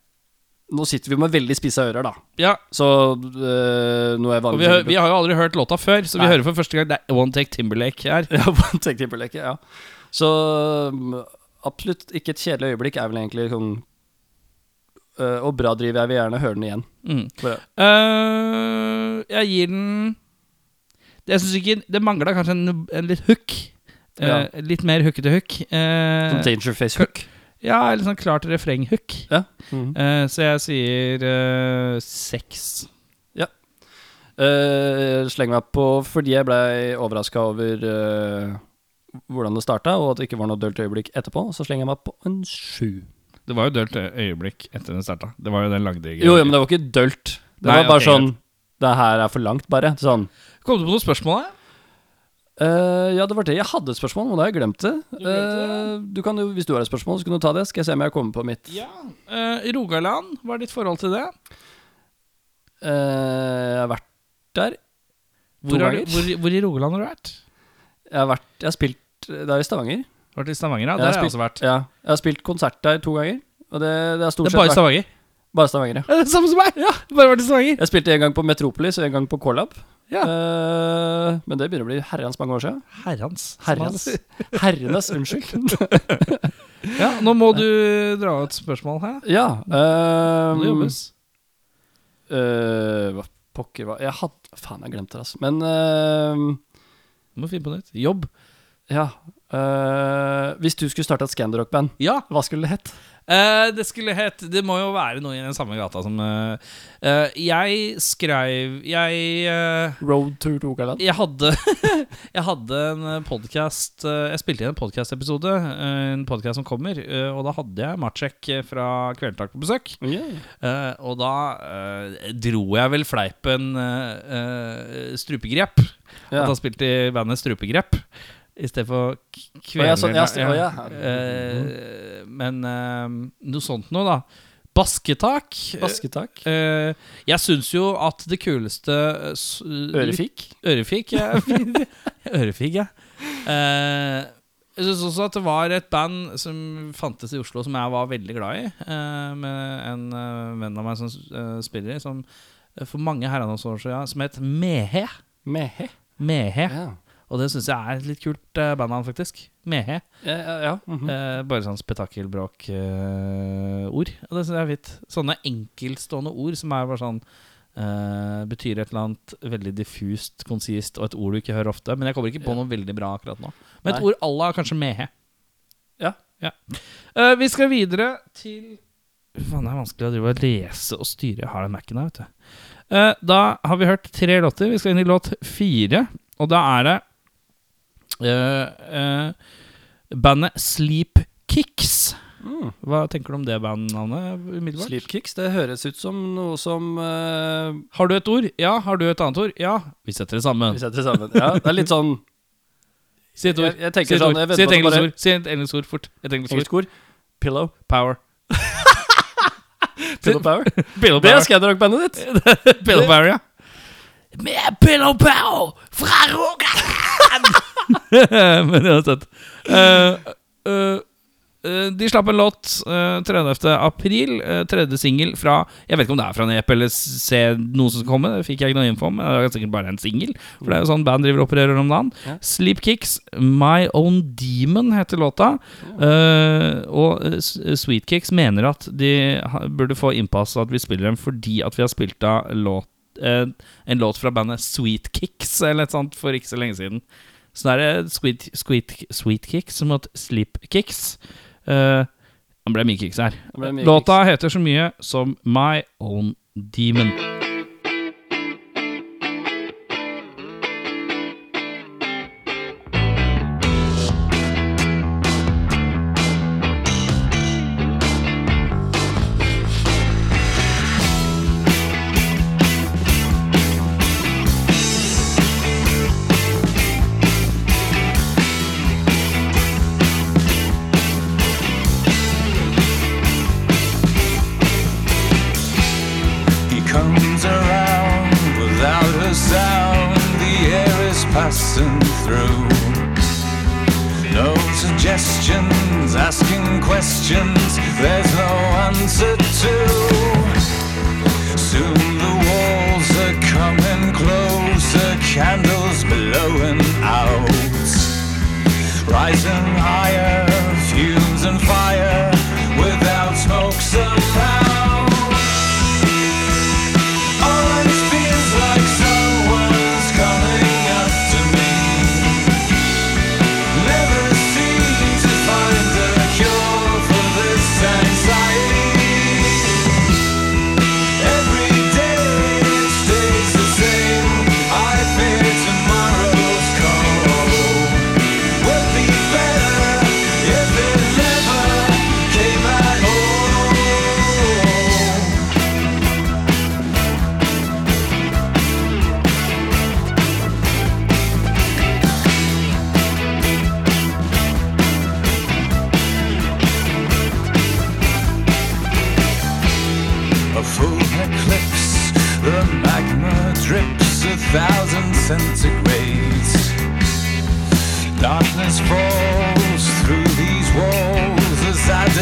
Nå sitter vi med veldig spissa ører, da. Ja, Så Nå noe jeg og vi, hø- vi har jo aldri hørt låta før, så vi Nei. hører for første gang det er One Take Timberlake her. [laughs] Ja, One Take Timberlake, ja. Så mm, absolutt ikke et kjedelig øyeblikk er vel egentlig sånn eh, Og bra driv, jeg vil gjerne høre den igjen. Mm. Bare, Eh, jeg gir den Jeg syns ikke Det mangla kanskje en, en litt hook. Eh, Ja. Litt mer hookete hook. Eh, Sånn Dangerface hook. Ja, eller sånn klart refreng-hook. Ja. -hmm. uh, så jeg sier uh, seks. Uh, slenger meg på fordi jeg blei overraska over hvordan det starta, og at det ikke var noe dølt øyeblikk etterpå. Så slenger jeg meg på en sju. Det var jo dølt øyeblikk etter den starta. Det var jo den lagde Jo, jo, men det var ikke dølt. Det Nei, var bare okay, sånn Det her er for langt, bare. Sånn. Kom du på noen spørsmål? da? Eh, ja, det var det jeg hadde et spørsmål, men da har jeg glemt det. Du glemte det? Uh, du kan jo, hvis du har et spørsmål, så kan du ta det. Skal jeg se om jeg kommer på mitt. Ja. Eh, Rogaland, hva er ditt forhold til det? Uh, jeg har vært der. Hvor, har du, ganger. hvor, hvor i Rogaland har du vært? Jeg har vært Jeg har spilt Det er i Stavanger. Vært i Stavanger, ja. Jeg Der har jeg spilt- også vært. Ja. Jeg har spilt konsert der to ganger. Og det, det er stort Det er bare vært- Stavanger. bare Stavanger, ja. Ja, det er Samme som meg! Ja, bare vært i Stavanger. Jeg spilte en gang på Metropolis og en gang på Colab. Ja. Uh, men det begynner å bli herrens mange år siden. Herrens. Herrens. [laughs] Herrenes, unnskyld. [laughs] Ja, nå må du dra ut spørsmål her. ja. Det Uh, jobbes. hva Pokker hva Jeg hadde Faen, jeg glemte det, altså. Men uh, må finne på nytt. Jobb. Ja. eh, hvis du skulle starte et Scandirock-band, Ja, hva skulle det hett? Eh, det skulle hett Det må jo være noe i den samme gata som eh, eh, Jeg skrev Jeg eh, Road to Rogaland? Jeg hadde [laughs] Jeg hadde en podkast Jeg spilte inn en podkastepisode, en podkast som kommer, eh, og da hadde jeg Matsjek fra Kvelertak på besøk. Yeah. Eh, og da eh, dro jeg vel fleipen eh, eh, strupegrep. Ja. At han spilte i bandet Strupegrep i stedet for kveler... ja, sånn, ja, st- ja. Eh, men eh, noe sånt noe, da. Basketak. Basketak? Eh, jeg syns jo at det kuleste Ørefik? Ørefik, ja. [laughs] [laughs] Ørefik, ja. Jeg syns også at det var et band som fantes i Oslo, som jeg var veldig glad i. med en venn av meg som spiller i, som for mange herrenes år siden, som het Mehe. Mehe? Mehe. Ja. Og det syns jeg er et litt kult uh, bandnavn, faktisk. Mehe. Ja, ja, Mm -hmm. Eh, bare sånn spetakkelbråk-ord. og det syns jeg er fint. Sånne enkeltstående ord som er bare sånn eh, Betyr et eller annet veldig diffust, konsist og et ord du ikke hører ofte. Men jeg kommer ikke på Ja. noe veldig bra akkurat nå. Men et Nei. ord à la kanskje mehe. Ja. Eh, vi skal videre til Faen, det er vanskelig å drive og lese og styre. Jeg har den Mac-en her, vet du. Uh, da har vi hørt tre låter. Vi skal inn i låt fire, og da er det eh, eh, bandet Sleep Kicks. Mm. Hva tenker du om det bandnavnet umiddelbart? Sleepkicks, det høres ut som noe som uh... Har du et ord? Ja. Har du et annet ord? Ja. Vi setter det sammen. Vi setter det sammen. Ja, det er litt sånn [laughs] Si et ord. Jeg, jeg si et, sånn ord. si et engelsk ord. Si et engelsk ord fort. Et engelsk ord. Pillow. Power. Pillow Power. [laughs] Pillow Det er power. Scandirock-bandet ditt! [laughs] pillow power, ja. Med pillow power fra Rogaland! [laughs] Men uansett. Uh, uh, de slapp en låt uh, 30. april. Uh, tredje singel fra Jeg vet ikke om det er fra en EP eller se noe som skal komme. Det fikk jeg ikke noe info om. Det er sikkert bare en singel. For det er jo sånn band driver og opererer om dagen. Ja. Sleepkicks, My Own Demon heter låta. Uh, og uh, S- mener at de burde få innpass at vi spiller dem fordi at vi har spilt av låt, en låt fra bandet Sweetkicks eller et sånt for ikke så lenge siden. Så da er det Sweet, sweet, sweet Kicks mot Sleep Kicks. Uh, det ble mye kicks her. Mye Låta heter så mye som My Own Demon.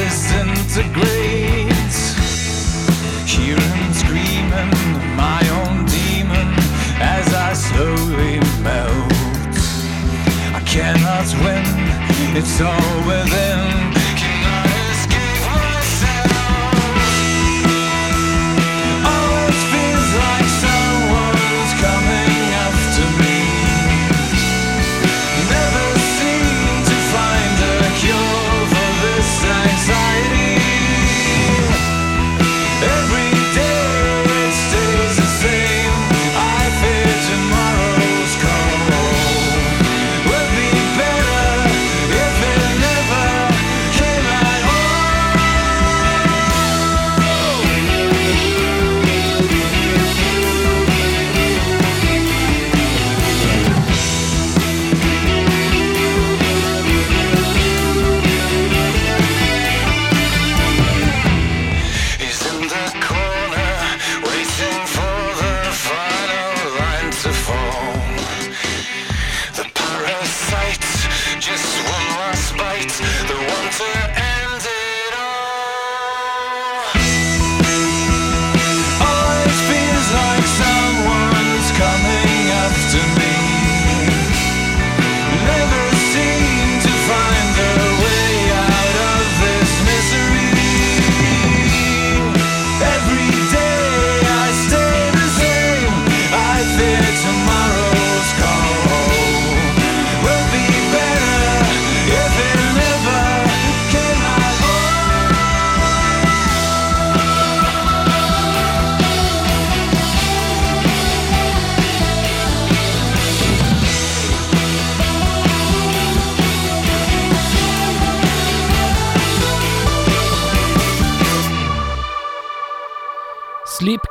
As I disintegrate. Hearing screaming, my own demon, as I slowly melt. I cannot win, it's all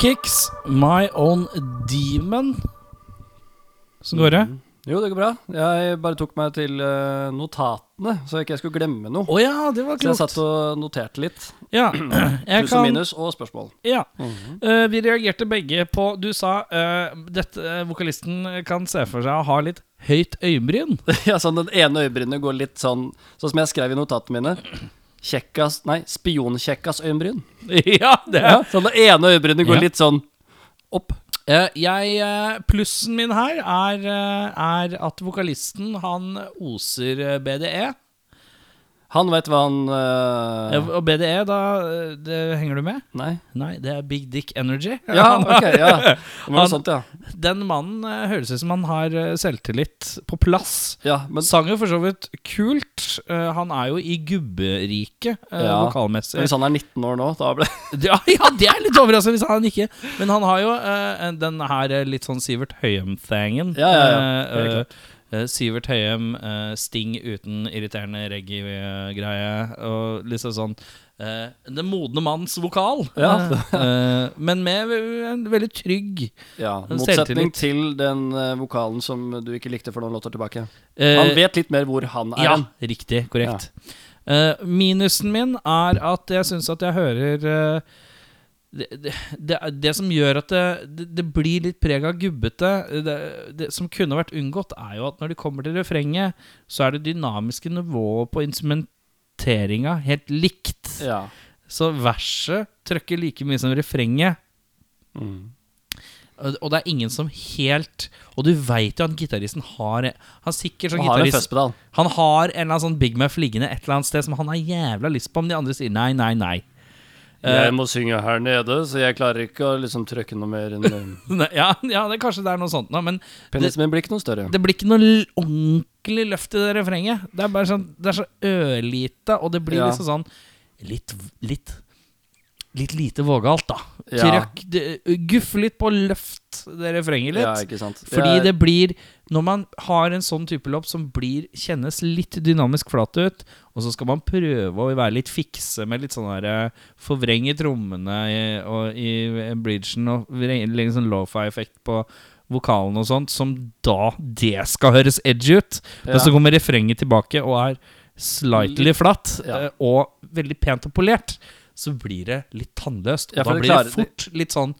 Dipkicks, My Own Demon. Så går det. Jo, det går bra. Jeg bare tok meg til eh, notatene, så jeg ikke skulle glemme noe. Oh, ja, det var Så jeg satt og noterte litt. Ja, [clears throat] jeg Pluss og minus og spørsmål. Ja. Eh, vi reagerte begge på Du sa uh, dette uh, vokalisten kan se for seg å ha litt høyt øyebryn. [laughs] ja, sånn Den ene øyebrynet går litt sånn Sånn som jeg skrev i notatene mine. Kjekkas Nei, spionkjekkas øyenbryn. [laughs] ja, det Ja, sånn det ene øyenbrynet går Ja. litt sånn opp. Eh, jeg, eh, plussen min her er, eh, er at vokalisten han oser eh, BDE. Han vet hva han uh... ja, Og BDE, da det, Henger du med? Nei. Nei, det er Big Dick Energy. Ja, [laughs] ok, ja. Det var Han- sånt, ja. Den mannen uh, høres ut som han har eh, selvtillit på plass. Ja, men Sang jo for så vidt kult. Uh, han er jo i gubberiket Ja. vokalmessig. hvis han er 19 år nå, da ble [laughs] Ja, ja, det er litt overraskende hvis han ikke Men han har jo den her litt sånn Sivert Høyem-thangen. Ja, ja, ja. Eh, Sivert Høyem, eh, Sting uten irriterende reggae-greie, og liksom sånn eh, Den modne manns vokal. Ja. [laughs] Eh, men med en veldig trygg Ja, motsetning til den vokalen som du ikke likte for noen låter tilbake. eh, Han vet litt mer hvor han er Ja, riktig. Korrekt. Eh, minusen min er at jeg syns at jeg hører det, det, det, som gjør at det, det, blir litt preg av gubbete det, som kunne vært unngått, er jo at når de kommer til refrenget, så er det dynamiske nivået på instrumenteringa helt likt. Ja. Så verset trøkker like mye som refrenget. Mm. Og det er ingen som helt Og du veit jo at gitaristen har Han sikkert som har en gitarist fuzz-pedal. han har en eller annen sånn Big Muff liggende et eller annet sted som han har jævla lyst på, men de andre sier nei, nei, nei. Eh, Jeg må synge her nede, så jeg klarer ikke å liksom trykke noe mer enn [laughs] eh, ja, ja, det kanskje det er noe sånt men Penisen min blir ikke noe større. det blir ikke noe ordentlig løft i det refrenget. Det er bare sånn Det er så ørlite, og det blir Ja. liksom sånn litt Litt Litt lite vågalt, da. Ja. Trykk det- Guffe litt på løft det refrenget litt. Ja, ikke sant. Fordi Jeg- det blir Når man har en sånn type lopp som blir kjennes litt dynamisk flat ut, og så skal man prøve å være litt fikse med litt sånn der Forvrenge trommene i, og, i bridgen og legge sånn lofi-effekt på vokalen og sånt, som da det skal høres edgy ut. Ja. Men så kommer refrenget tilbake og er slightly flatt Ja. eh, og veldig pent og polert. Så blir det litt tannløst, og Ja, da det blir det fort litt sånn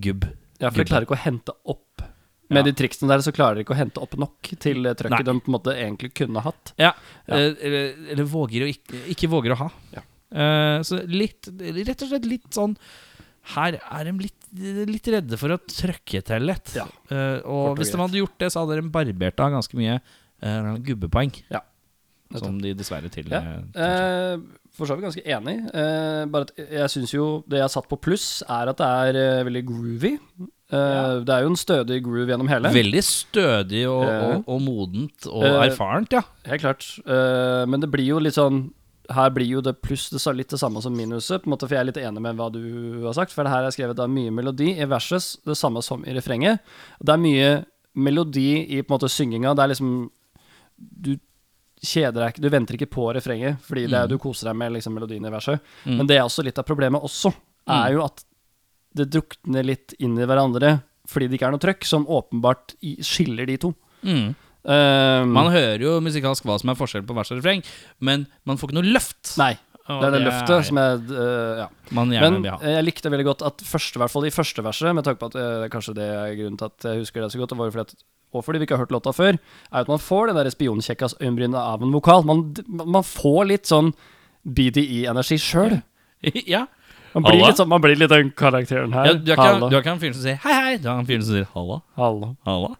gubb. Ja, for de klarer ikke å hente opp Med de triksene der så klarer de ikke å hente opp nok til trøkket de på en måte egentlig kunne hatt. Ja, Ja. eh, Eller, eller våger å ikke, ikke våger å ha. Ja. Eh, så litt Rett og slett litt sånn Her er de litt, litt redde for å trøkke til lett. Ja. uh, og hvis de hadde gjort det, så hadde de barbert av ganske mye uh, gubbepoeng. Ja. Som de dessverre til Ja. Eh, for så vidt ganske enig. Eh, bare at jeg syns jo det jeg har satt på pluss, er at det er eh, veldig groovy. Eh, Det er jo en stødig groove gjennom hele. Veldig stødig og, Ja. og, og modent og Eh, erfarent, ja. Helt klart. Eh, men det blir jo litt sånn Her blir jo det pluss det litt det samme som minuset, på en måte, for jeg er litt enig med hva du har sagt. For det her er skrevet er mye melodi i verses, det samme som i refrenget. Det er mye melodi i på en måte synginga. Det er liksom Du kjeder deg ikke Du venter ikke på refrenget, fordi det er, du koser deg med liksom, melodien i verset. Mm. Men det er også litt av problemet også, er jo at det drukner litt inn i hverandre fordi det ikke er noe trøkk, som åpenbart skiller de to. Mm. Eh, Man hører jo musikalsk hva som er forskjell på vers og refreng, men man får ikke noe løft. Nei. Det er det løftet er- som er uh, Ja. Men jeg likte veldig godt at første, i hvert fall i første verset, med tanke på at uh, kanskje det er grunnen til at jeg husker det så godt, det var jo fordi at, og fordi vi ikke har hørt låta før, er at man får det der spionkjekkas øyenbrynet av en vokal. Man, man får litt sånn BDE-energi sjøl. [laughs] ja. Man, blir litt sånn- man blir litt den karakteren her. ja du, er ikke, du er ikke han fyren som sier hei, hei. Du er han fyren som sier halla. Halla. Halla.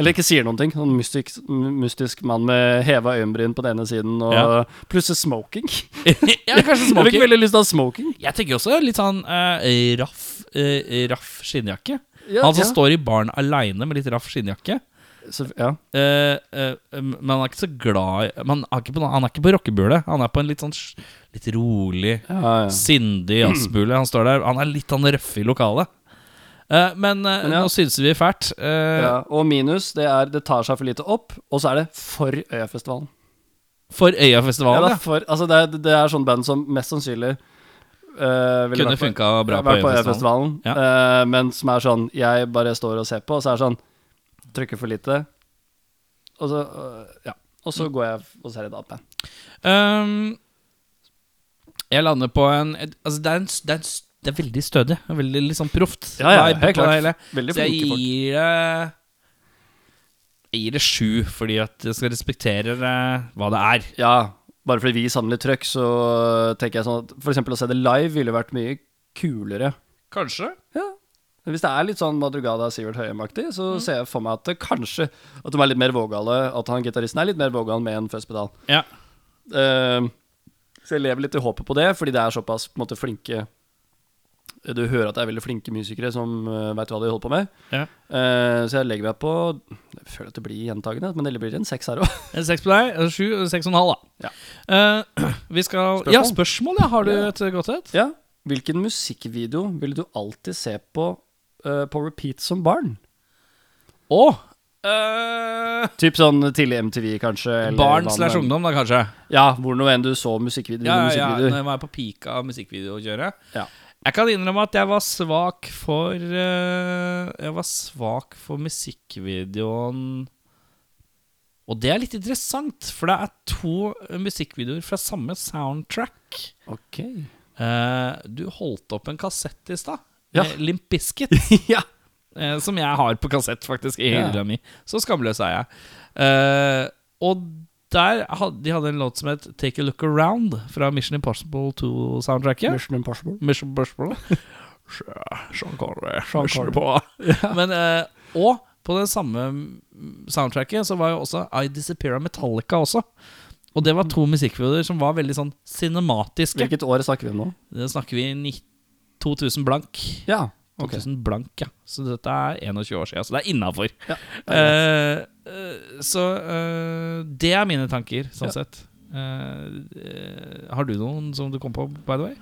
Eller ikke sier noen ting. Sånn mystisk, mystisk mann med heva øyenbryn på den ene siden, og Ja. plutselig smoking. [laughs] ja, kanskje smoking. Jeg fikk veldig lyst til å ha smoking. Jeg tenker også litt sånn uh, raff, uh, raff skinnjakke. Ja, han som ja. står i baren aleine med litt raff skinnjakke. Så, ja. Eh, eh, men han er ikke så glad i er på, Han er ikke på rockebule. Han er på en litt sånn Litt rolig, Ja, ja. sindig jazzbule. Han står der Han er litt han røffe i lokalet. Eh, men eh, Men nå synes vi fælt. Eh, og minus, det er det tar seg for lite opp, og så er det for Øyafestivalen. For Øyafestivalen, ja. for, altså det, er, det er sånn band som mest sannsynlig ville Kunne funka bra på Øyafestivalen. Ja. Uh, men som er sånn Jeg bare står og ser på, og så er det sånn Trykker for lite, og så uh, Ja. Og så går jeg og ser et annet. Um, jeg lander på en Altså, det er, en, det er, en, det er veldig stødig. Veldig litt sånn proft. Ja, ja, helt klart. Veldig Så jeg gir det Jeg gir det sju, fordi at jeg skal respektere hva det er. Ja, bare fordi vi litt trøkk, så tenker jeg sånn at eksempel å se det live ville vært mye kulere. Kanskje. Ja. Hvis det er litt sånn Madrugada Sivert Høyem-aktig, så ser jeg for meg at det kanskje At de er litt mer vågale. At han gitaristen er litt mer vågal med en fuzzpedal. Ja. Uh, så jeg lever litt i håpet på det, fordi det er såpass måte flinke Du hører at det er veldig flinke musikere som uh, veit hva de holder på med. Ja. Uh, så jeg legger meg på Jeg føler at det blir gjentagende, men det blir en seks her òg. En Seks på deg, og sju, og seks og en halv, da. Eh, [clears throat] vi skal Spørsmål? Ja, spørsmål, ja. Har du et godt et? ja. Hvilken musikkvideo ville du alltid se på uh, på repeat som barn? Å! Uh, Typ sånn tidlig MTV, kanskje? eller barn slash ungdom, da, kanskje. Ja, hvor nå enn du så musikkvideo. Ja, ja, ja, når jeg var på peak av musikkvideokjøret. Ja. Jeg kan innrømme at jeg var svak for uh, Jeg var svak for musikkvideoen Og det er litt interessant, for det er to musikkvideoer fra samme soundtrack. Ok. Uh, du holdt opp en kassett i stad. Ja. med Limp Biscuit. [laughs] ja. uh, som jeg har på kassett, faktisk, i Ja. hylla mi. Så skamløs er jeg. Og der hadde, de hadde en låt som het Take a Look Around, fra Mission Impossible 2-soundtracket. Mission Impossible. Mission Impossible. [laughs] Sean Connery. Sean Connery. på. [laughs] Men, eh, og på det samme soundtracket så var jo også I Disappear av Metallica også. Og det var to musikkvideoer som var veldig sånn cinematiske. Hvilket år snakker vi om nå? Det snakker vi ni- 2000 blank. Ja. Ok. 2000 blank, ja. Så dette er 21 år siden, så det er innafor. Ja, uh, [laughs] eh, så uh, det er mine tanker, sånn Ja. sett. Har du noen som du kom på, by the way?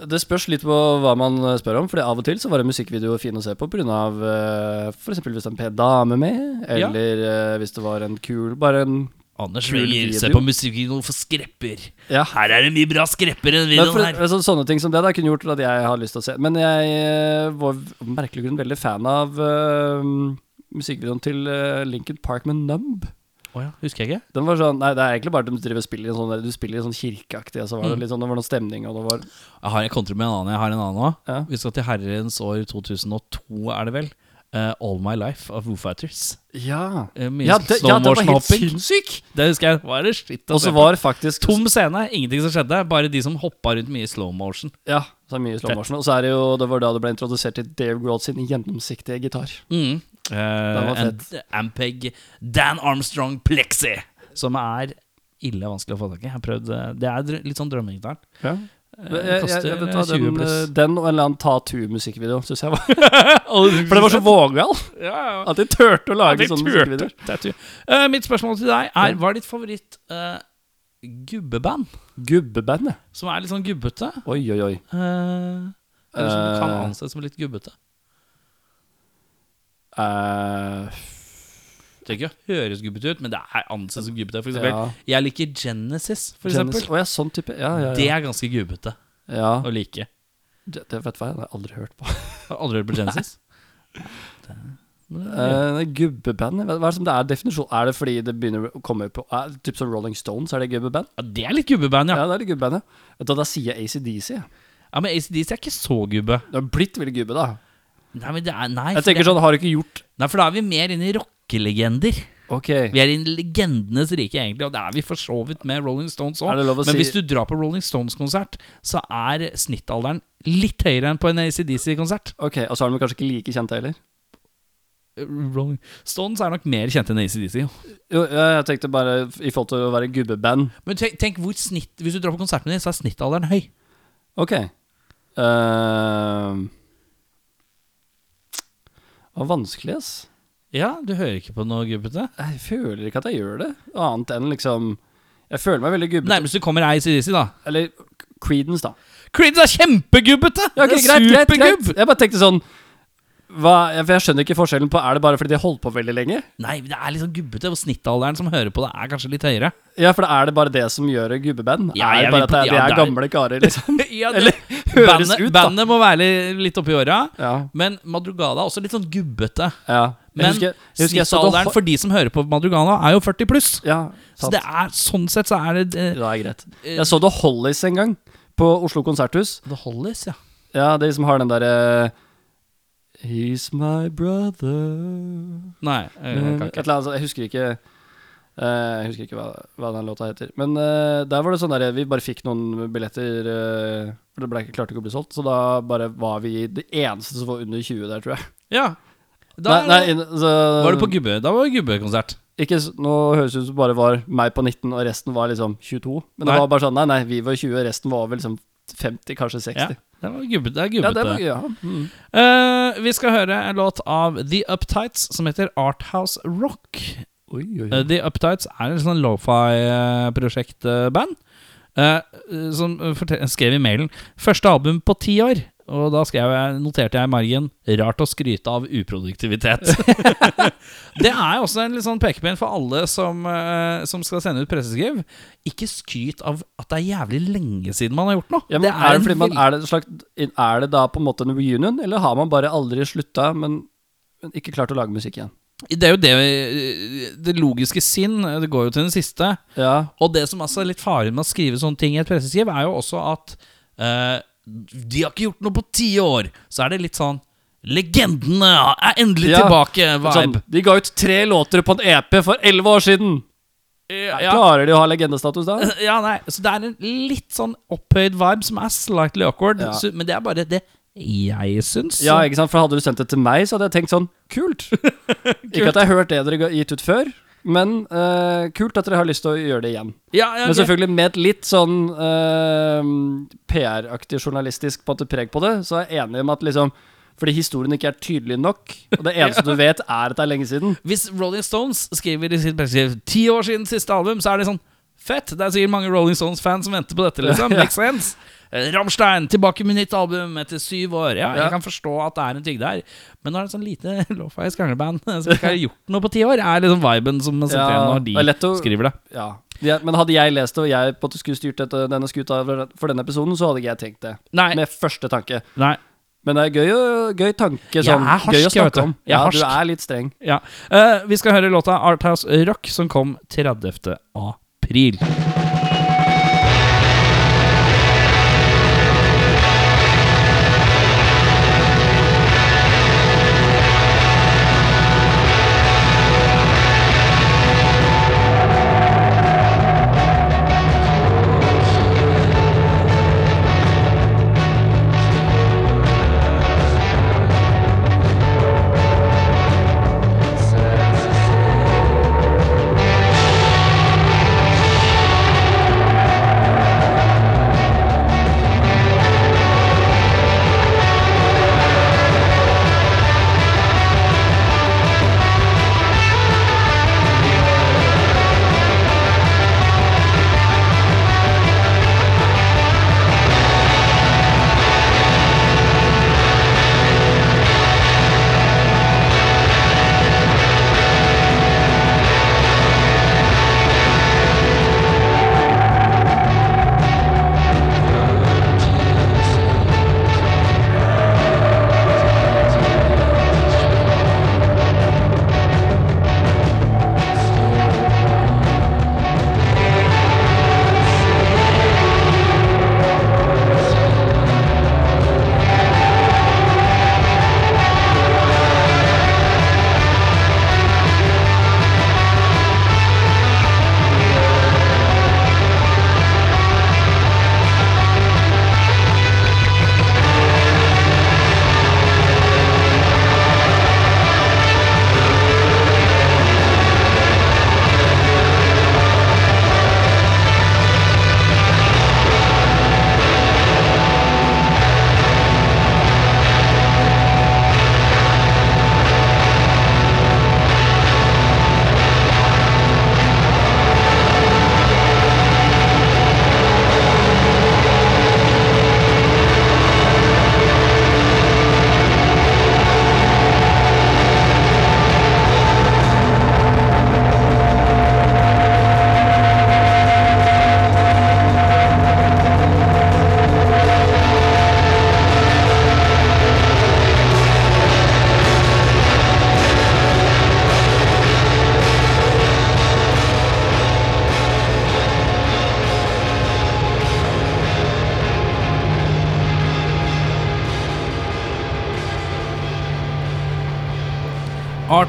Det spørs litt på hva man spør om, Fordi av og til så var en musikkvideo fin å se på pga. Uh, f.eks. hvis det er en pen dame med, Ja. eller eh, hvis det var en kul Bare en Anders Wenger, se på musikkvideo for skrepper. Ja. Her er det mye bra skrepper i den videoen for, her. Så, sånne ting som det da kunne gjort at jeg har lyst til å se. Men jeg eh, var merkelig grunn veldig fan av uh, musikkvideoen til uh, Lincoln Park med Numb. Oh ja, husker jeg ikke. Den var sånn, nei, Det er egentlig bare at de driver spiller i en sånn Du spiller i en sånn kirkeaktig, og så var det Mm. litt sånn, det var noe stemning, og det var Jeg har en kontra med en annen. Jeg har en annen òg. Ja. Vi skal til herrens år 2002, er det vel. Eh, All My Life av Woo Fighters. Ja. Eh, Ja, det, ja, det var helt sinnssyk! Det husker jeg. Var det skitt Og så var det faktisk Tom scene, ingenting som skjedde. Bare de som hoppa rundt mye i slow motion. Ja, så mye slow motion. Og så er det jo Det var da det ble introdusert til Dave Grohl sin gjennomsiktige gitar. Mm. Uh, Ampeg Dan Armstrong Plexi, som er ille vanskelig å få tak i. Jeg har prøvd, det er litt sånn drømmegitaren. Ja. Jeg, jeg, jeg, vet hva, 20 den, pluss. eh, den og en eller annen Tattoo-musikkvideo syns jeg var [laughs] For det var så vågal Ja, ja. at de turte å lage sånne musikkvideoer. Eh, mitt spørsmål til deg er Hva er ditt favoritt uh, gubbeband? Gubbeband, ja. Som er litt sånn gubbete? Oi, oi, oi. Uh, eller som kan anses som litt gubbete? Eh, Det ikke å høres gubbete ut, men det er ansett som gubbete. For eksempel, ja. jeg liker Genesis, for Genesis. eksempel. Å ja, sånn type. Ja, ja, Det er ganske gubbete ja. å like. Det, det vet du hva, jeg har aldri hørt på. [laughs] Har aldri hørt på Genesis? Uh, gubbeband, hva er det som det er definisjon? Er det fordi det begynner å komme på er, Typ som Rolling Stones, er det gubbeband? Ja, det er litt gubbeband, Ja, ja. det er litt gubbeband, ja. Vet du, da sier jeg ACDC. Ja, Men ACDC er ikke så gubbe. Du har blitt veldig gubbe, da. Nei, men det er Nei, Jeg tenker det, sånn, har du ikke gjort nei for da er vi mer inne i rockelegender. Ok. Vi er i legendenes rike, egentlig, og det er vi for så vidt med Rolling Stones òg. Men si hvis du drar på Rolling Stones-konsert, så er snittalderen litt høyere enn på en ACDC-konsert. Ok, Og så er de kanskje ikke like kjente heller? Rolling Stones er nok mer kjente enn ACDC. jo. Jeg tenkte bare i forhold til å være gubbeband. Men tenk, tenk hvor snitt Hvis du drar på konserten din, så er snittalderen høy. Ok. Uh, det var vanskelig, ass. Ja, du hører ikke på noe gubbete? Jeg føler ikke at jeg gjør det. Annet enn liksom Jeg føler meg veldig gubbete. Nærmest du kommer er ACDC, da. Eller Creedence, da. Creedence er kjempegubbete! Ja, okay, Det greit, greit, greit. Jeg bare tenkte sånn hva, jeg skjønner ikke forskjellen på Er det bare fordi de har holdt på veldig lenge? Nei, det er litt sånn gubbete, og snittalderen som hører på det, er kanskje litt høyere. Ja, for er det bare det som gjør gubbeband? Ja, er det bare at det, ja, det er- gamle karer, liksom? [laughs] Ja, Eller høres bandet, ut, da. bandet må være litt oppi åra, Ja. men Madrugada er også litt sånn gubbete. ja. Jeg Men jeg jeg snittalderen for de som hører på Madrugana, er jo 40 pluss. Ja, Så det er, sånn sett så er det eh, Det er greit. Jeg så The Hollies en gang, på Oslo konserthus. The Hollies, ja. Ja, de som har den derre He's my brother Nei, jeg, Eh, jeg Et kan ikke. eller annet, sånt. jeg husker ikke eh, Jeg husker ikke hva, hva den låta heter. Men eh, der var det sånn der Vi bare fikk noen billetter eh, For det ble ikke klart ikke å bli solgt. Så da bare var vi det eneste som var under 20 der, tror jeg. Ja. Da, nei, nei, så, var du på gubbe? Da var det gubbekonsert. ikke, Nå høres det ut som bare var meg på 19, og resten var liksom 22. Men det var bare sånn Nei, nei, vi var 20, og resten var vel liksom 50, kanskje 60. Ja, det var gubbe, det er gubbete. Ja, ja. Mm. uh, vi skal høre en låt av The Uptights som heter Arthouse Rock. Oi, oi, Eh, The Uptights er en sånn lofi-prosjektband. Uh, som skrev i mailen Første album på ti år. Og da skrev jeg, noterte jeg i margen 'Rart å skryte av uproduktivitet'. [laughs] det er også en litt sånn pekepinn for alle som, eh, som skal sende ut presseskriv. Ikke skryt av at det er jævlig lenge siden man har gjort noe. Ja, det er, det fordi man, er, det slags, er det da på en måte en reunion, eller har man bare aldri slutta, men, men ikke klart å lage musikk igjen? Det er jo det Det logiske sinn. Det går jo til den siste. Ja, Og det som altså er litt faren med å skrive sånne ting i et presseskriv, er jo også at eh, de har ikke gjort noe på ti år. Så er det litt sånn Legendene er endelig Ja, tilbake! sånn, de ga ut tre låter på en EP for elleve år siden! ja, Klarer de å ha legendestatus da? [laughs] ja, nei. Så det er en litt sånn opphøyd vibe som er slightly awkward. Ja. Så, men det er bare det jeg syns. Ja, ikke sant? For hadde du sendt det til meg, så hadde jeg tenkt sånn Kult! [laughs] Ikke at jeg har hørt det dere har gitt ut før, men uh, kult at dere har lyst til å gjøre det igjen. ja, ja, Men selvfølgelig med et litt sånn uh, PR-aktig journalistisk på at det preg på det, så er jeg enig med at liksom fordi historien ikke er tydelig nok, og det [laughs] eneste du vet, er at det er lenge siden. Hvis Rolling Stones skriver i sitt presseskriv ti år siden siste album, så er det sånn Fett! Det er sikkert mange Rolling Stones-fans som venter på dette, liksom. Ja. [laughs] Makes sense. Eh, Rammstein tilbake med nytt album etter syv år. Ja, jeg kan forstå at det er en ting der. Men nå er det sånn lite [laughs] lo-fi skrangleband som ikke har gjort noe på ti år, er liksom viben som sitter Ja, igjen når de å- skriver det. Ja. Ja, men hadde jeg lest det, og jeg på at du skulle styrt dette, denne skuta for denne episoden, så hadde ikke jeg tenkt det. Nei. Med første tanke. nei. Men det er gøy, gøy tanke, Jeg sånn. er harsk, gøy å jeg vet snakke om. Jeg Ja, harsk. du er litt streng. Ja. Uh, vi skal høre låta Arthouse Rock, som kom 30. april.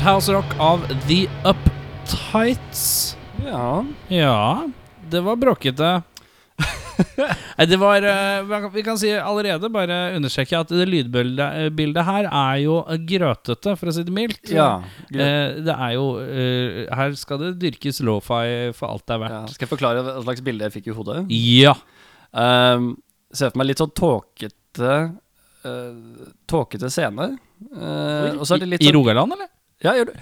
Arthouse Rock av The Uptights. Ja. Ja, det var bråkete. [laughs] Det var eh, vi kan- si allerede, bare understreke at det lydbildet eh, her er jo grøtete, for å si det mildt. ja. Eh, det er jo Her skal det dyrkes lofi for alt det er ja. verdt. Skal jeg forklare hva slags bilde jeg fikk i hodet? Ja. Um, ser for meg litt sånn tåkete uh, Tåkete scene. Uh, I sånn Rogaland, eller? Ja, gjør du. [laughs]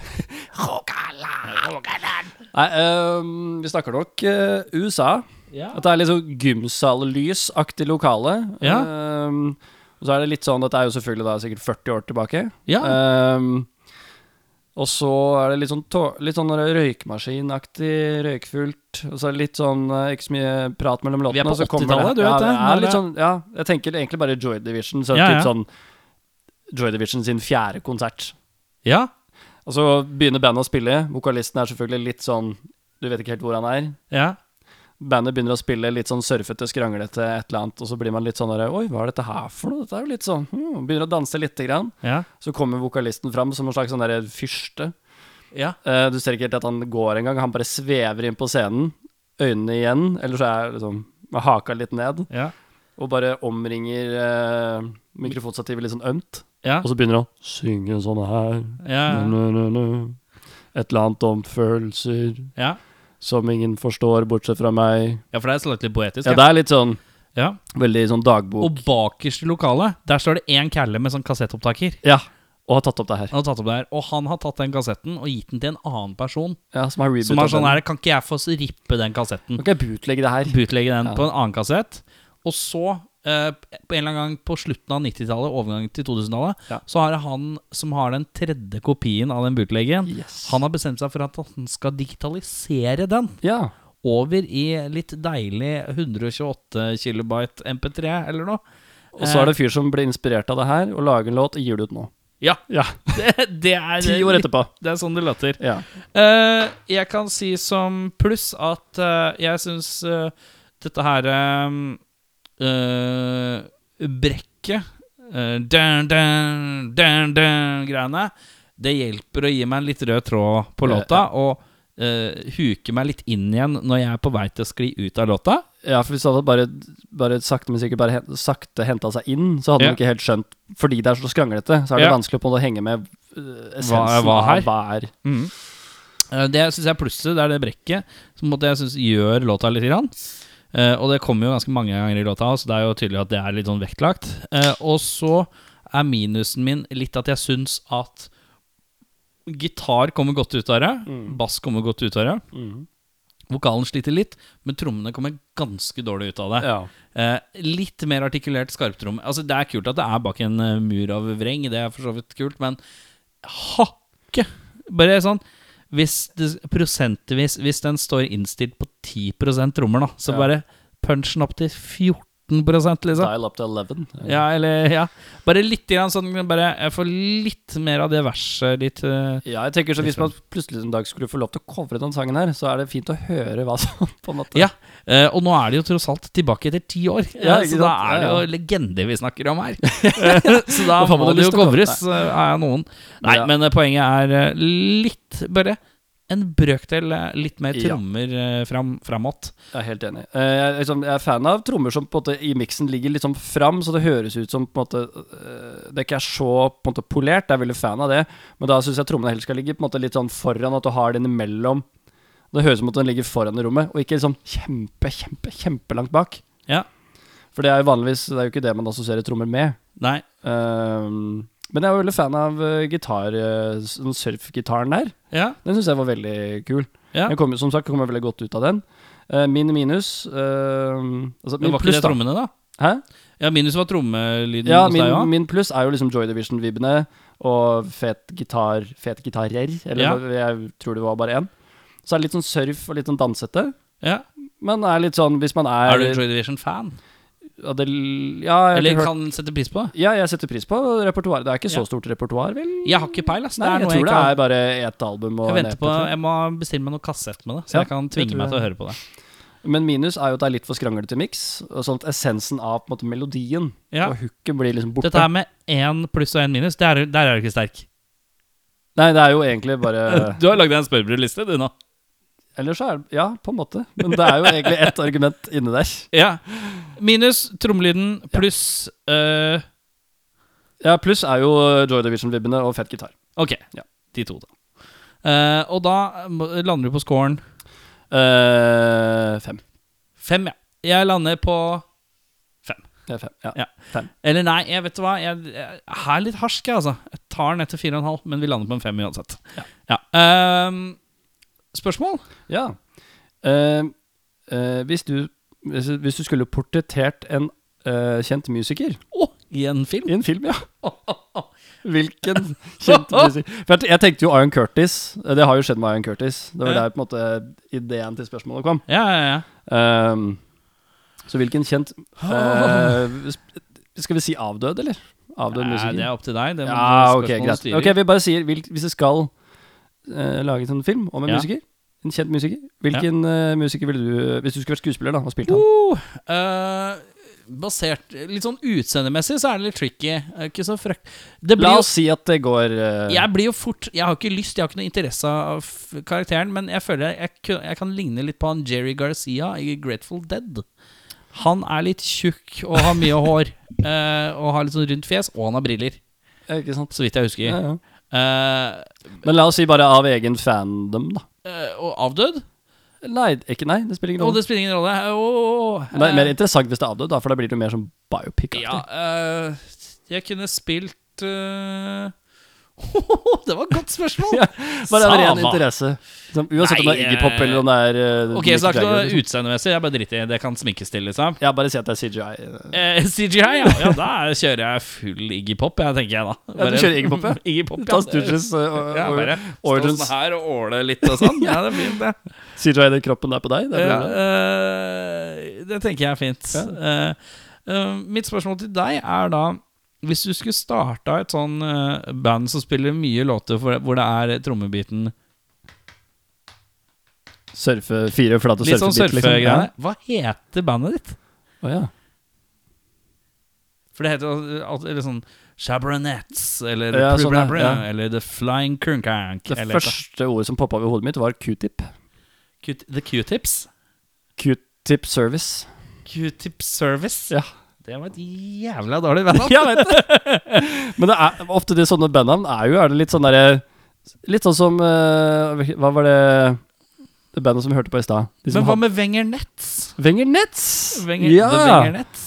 Nei, um, vi snakker nok uh, USA. Ja. At det er litt sånn gymsallysaktig lokale. Ja. Um, og så er det litt sånn Dette er jo selvfølgelig da sikkert 40 år tilbake. Ja. Um, og så er det litt sånn, litt sånn røykmaskinaktig, røykfullt. Og så er det litt sånn eh, Ikke så mye prat mellom låtene. Vi er på og så kommer 80-tallet, du ja, vet det. Ja, Når litt sånn, ja, jeg tenker egentlig bare Joy Division. Så Ja, typ ja. sånn Joy Division sin fjerde konsert. ja. Og så begynner bandet å spille. Vokalisten er selvfølgelig litt sånn Du vet ikke helt hvor han er. ja. Bandet begynner å spille litt sånn surfete, skranglete, et eller annet, og så blir man litt sånn der, Oi, hva er dette her for noe? Dette er jo litt sånn hmm, Begynner å danse lite grann. Ja. Så kommer vokalisten fram som en slags sånn fyrste. ja. Uh, du ser ikke helt at han går engang. Han bare svever inn på scenen, øynene igjen, eller så er liksom haka litt ned, ja. og bare omringer uh, mikrofonstativet litt sånn ømt. Ja. Og så begynner han å synge sånn her. ja. Nu, nu, nu. Et eller annet om følelser ja. som ingen forstår, bortsett fra meg. Ja, for det er litt poetisk. Ja, det er litt sånn ja. veldig sånn dagbok. Og bakerst i lokalet, der står det én calle med sånn kassettopptaker. Ja, og har tatt opp det her. Han har tatt opp det her, Og han har tatt den kassetten og gitt den til en annen person. Ja, Som har Som er sånn her, Kan ikke jeg få rippe den kassetten? Kan ikke jeg bootlegge det her? Bootlegge den Ja. på en annen kassett. Og så, eh, på en eller annen gang på slutten av 90-tallet, overgang til 2000-tallet, Ja. så er det han som har den tredje kopien av den bootleggen. Yes. Han har bestemt seg for at han skal digitalisere den Ja. over i litt deilig 128 kilobyte MP3 eller noe. Og så er det fyr som blir inspirert av det her, og lager en låt og gir det ut nå. Ja, Ja. [laughs] det, det er Ti år etterpå. Det er sånn det låter. Ja. Uh, jeg kan si som pluss at uh, jeg syns eh, dette her eh, eh, Brekket uh, dun, dun, dun, dun, greiene Det hjelper å gi meg en litt rød tråd på låta, og uh, huke meg litt inn igjen når jeg er på vei til å skli ut av låta. ja, for hvis han hadde bare, bare sakte, men sikkert bare hen- sakte henta seg inn, så hadde Ja. ikke helt skjønt Fordi det er så skranglete, så er det Ja. vanskelig på å henge med essensen Hva- hva av hva er. Mm. Det syns jeg er plusset. Det er det brekket som jeg synes gjør låta litt. Grann. Eh, og det kommer jo ganske mange ganger i låta, så det er jo tydelig at det er litt sånn vektlagt. Uh, og så er minusen min litt at jeg syns at gitar kommer godt ut av det. Bass kommer godt ut av det. Mm. Vokalen sliter litt, men trommene kommer ganske dårlig ut av det. Ja. Eh, litt mer artikulert skarptrom. Altså, det er kult at det er bak en eh, mur av vreng, det er for så vidt kult, men hakke Bare sånn Hvis det, prosentvis Hvis den står innstilt på 10% trommer, da, så Ja. bare punch den opp til 14 liksom. Dial up to 11. Ja, eller Ja. Bare litt grann sånn Bare jeg får litt mer av det verset litt uh, Ja, jeg tenker så Hvis man plutselig en dag skulle få lov til å covre den sangen her, så er det fint å høre hva som [laughs] på en måte Ja. uh, og nå er det jo tross alt tilbake etter ti år, Ja, eh, så da er det jo ja. legender vi snakker om her. [laughs] [laughs] så da må det jo til covres, eh, er jeg noen. Nei, Ja. men eh, poenget er eh, litt Bare en brøkdel eh, litt mer trommer ja. fram, framåt. Jeg er helt enig. Eh, Jeg liksom, jeg er fan av trommer som måte i miksen ligger litt sånn fram, så det høres ut som måte eh, Det ikke er så måte polert. Jeg er veldig fan av det, men da syns jeg trommene heller skal ligge litt sånn foran, at du har den imellom. Det høres ut som at den ligger foran i rommet, og ikke liksom kjempe, kjempe, kjempelangt bak. Ja. For det er jo vanligvis Det er jo ikke det man assosierer trommer med. Nei. Ehm, men jeg var veldig fan av uh, gitar, uh, surfgitaren der. Ja. Den syns jeg var veldig kul. ja. Jeg kom, som sagt, kommer veldig godt ut av den. Eh, min minus eh, altså, Men min var ikke det trommene, da? Hæ? Ja, minus var trommelyden Ja, hos min, deg òg. min pluss er jo liksom Joy Division-vibbene og fet gitar fet gitarer. Eller Ja. jeg tror det var bare én. Så er det litt sånn surf og litt sånn dansete. Ja. Men er litt sånn hvis man er Er du Joy Division-fan? Det, ja, jeg, Eller hørt, kan sette pris på det? ja, jeg setter pris på repertoaret. Det er ikke så stort repertoar, vel? Jeg har ikke peil. Det Nei, er jeg tror det kan- er bare ett album Jeg en venter på jeg. Jeg må bestille meg noe kassett med det, så jeg kan tvinge meg til å høre på det. Men minus er jo at det er litt for skranglete miks. Sånn at essensen av på en måte melodien Ja. og hooket blir liksom borte. Dette her med én pluss og én minus, det er, der er du ikke sterk. Nei, det er jo egentlig bare [laughs] Du har lagd deg en spørrebrødliste, du nå. Eller så er det Ja, på en måte. Men det er jo egentlig ett [laughs] argument inni der. Ja. Minus trommelyden pluss øh, Ja, pluss er jo Joy Division-vibbene og fett gitar. Ok, Ja. de to, da. Uh, og da lander du på scoren uh, fem. fem, ja. Jeg lander på fem. fem. Ja. Ja. Fem. Eller nei, jeg vet du hva. Jeg, jeg er litt harsk, jeg, altså. Jeg tar den etter fire og en halv, men vi lander på en fem uansett. Ja. Ehm, spørsmål? Ja. Uh, uh, hvis, du, hvis, hvis du skulle portrettert en uh, kjent musiker oh, i en film? i en film, ja. [laughs] Hvilken kjent musiker For jeg, tenkte jo Iron Curtis. Det har jo skjedd med Iron Curtis. Det var Ja. der på en måte ideen til spørsmålet kom. Ja, ja, ja. Um, så hvilken kjent Skal vi si avdød, eller? Avdød musiker? det er opp til deg. Det Ja, ok, greit. Ok, Vi bare sier Hvis det skal eh, lages en film om en Ja. musiker, en kjent musiker, hvilken eh, musiker ville du Hvis du skulle vært skuespiller da hva spilte han? Uh, basert Litt sånn utseendemessig så er det litt tricky. Ikke så frøk... Det blir La jo oss si at det går uh... Jeg blir jo fort Jeg har ikke lyst, jeg har ikke noe interesse av karakteren, men jeg føler jeg, jeg kan ligne litt på han Jerry Garcia i Grateful Dead. Han er litt tjukk og har mye hår, uh, [laughs] og har litt sånn rundt fjes, og han har briller, Ikke sant? så vidt jeg husker. Ja, ja. Eh, Men la oss si bare av egen fandom, da. Uh, og avdød? Nei, ikke nei, det spiller ingen rolle. rolle. det spiller ingen rolle. Åh, Det er mer interessant hvis det er avdød, da, for da blir det jo mer som biopic-aktig. Ja, eh, jeg kunne spilt eh, [laughs] Det var et godt spørsmål! [laughs] Ja, Bare av ren interesse. Som, uansett om det er Iggy Pop eller om det er uh, Ok, så det er ikke noe utseendemessig. Jeg bare driter i det. kan sminkes til, liksom. Ja, bare si at det er CGI. Eh, CGI, ja. ja. Da kjører jeg full Iggy Pop, jeg, tenker jeg da. Ja, du kjører Iggy Pop, ja? [laughs] Iggy Pop, Ta ja. Stooges uh, Ja, bare stå Origins. sånn her og åle litt og sånn. Ja, det er fint, det. CGI den kroppen der på deg. Det Ja, eh, det tenker jeg er fint. Uh, mitt spørsmål til deg er da Hvis du skulle starta et sånn eh, band som spiller mye låter hvor det er trommebiten Surfe, fire flate Litt sånn surfegreier. liksom. Hva heter bandet ditt? Å, ja. For det heter eller sånn Chabronettes eller Ja, sånn, ja, eller The Flying Kernkank. Det første ordet som poppa over hodet mitt, var q-tip. The Q-tips. Q-tip service. Q-tip Service. Ja. Det var et jævla dårlig [laughs] bandnavn. ja, vet du. Men det er ofte de sånne bandnavn er jo er det litt sånn derre Litt sånn som uh, Hva var det Det bandet som vi hørte på i stad? Men hva med Wenger Nets? Wenger Nets! Wenger, ja. The Wenger Nets.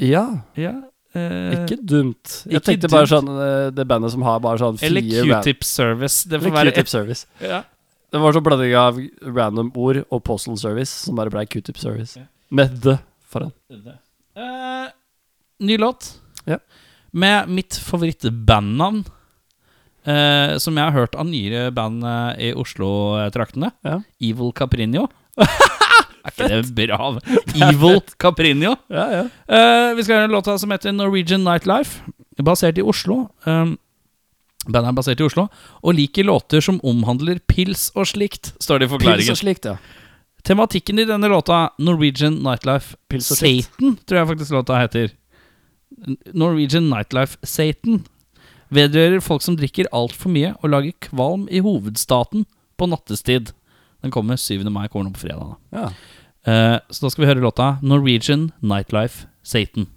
ja! Ja. Uh, Ikke dumt. Jeg ikke tenkte bare sånn uh, Det bandet som har bare sånn fire eller Q-tip Service. Det får være Q-tip service. Ja. Det var sånn blanding av random ord og postal service, som bare ble Q-tip service. Ja. Med the foran. Eh, ny låt. Ja. Med mitt favorittbandnavn. Uh, som jeg har hørt av nyere band eh, i Oslo-traktene. Ja. Evil Caprinio. [laughs] er ikke det bra? Evil Caprinio. Ja, ja. Uh, vi skal gjøre en låt som heter Norwegian Nightlife, basert i Oslo. Um, bandet er basert i Oslo, og liker låter som omhandler pils og slikt, står det i Pils og slikt, ja. Tematikken i denne låta, Norwegian Nightlife. Satan, tror jeg faktisk låta heter. Norwegian Nightlife Satan vedrører folk som drikker altfor mye og lager kvalm i hovedstaten på nattestid. Den kommer 7. mai, kommer nå på fredag. da. ja. Uh, så da skal vi høre låta. Norwegian nightlife Satan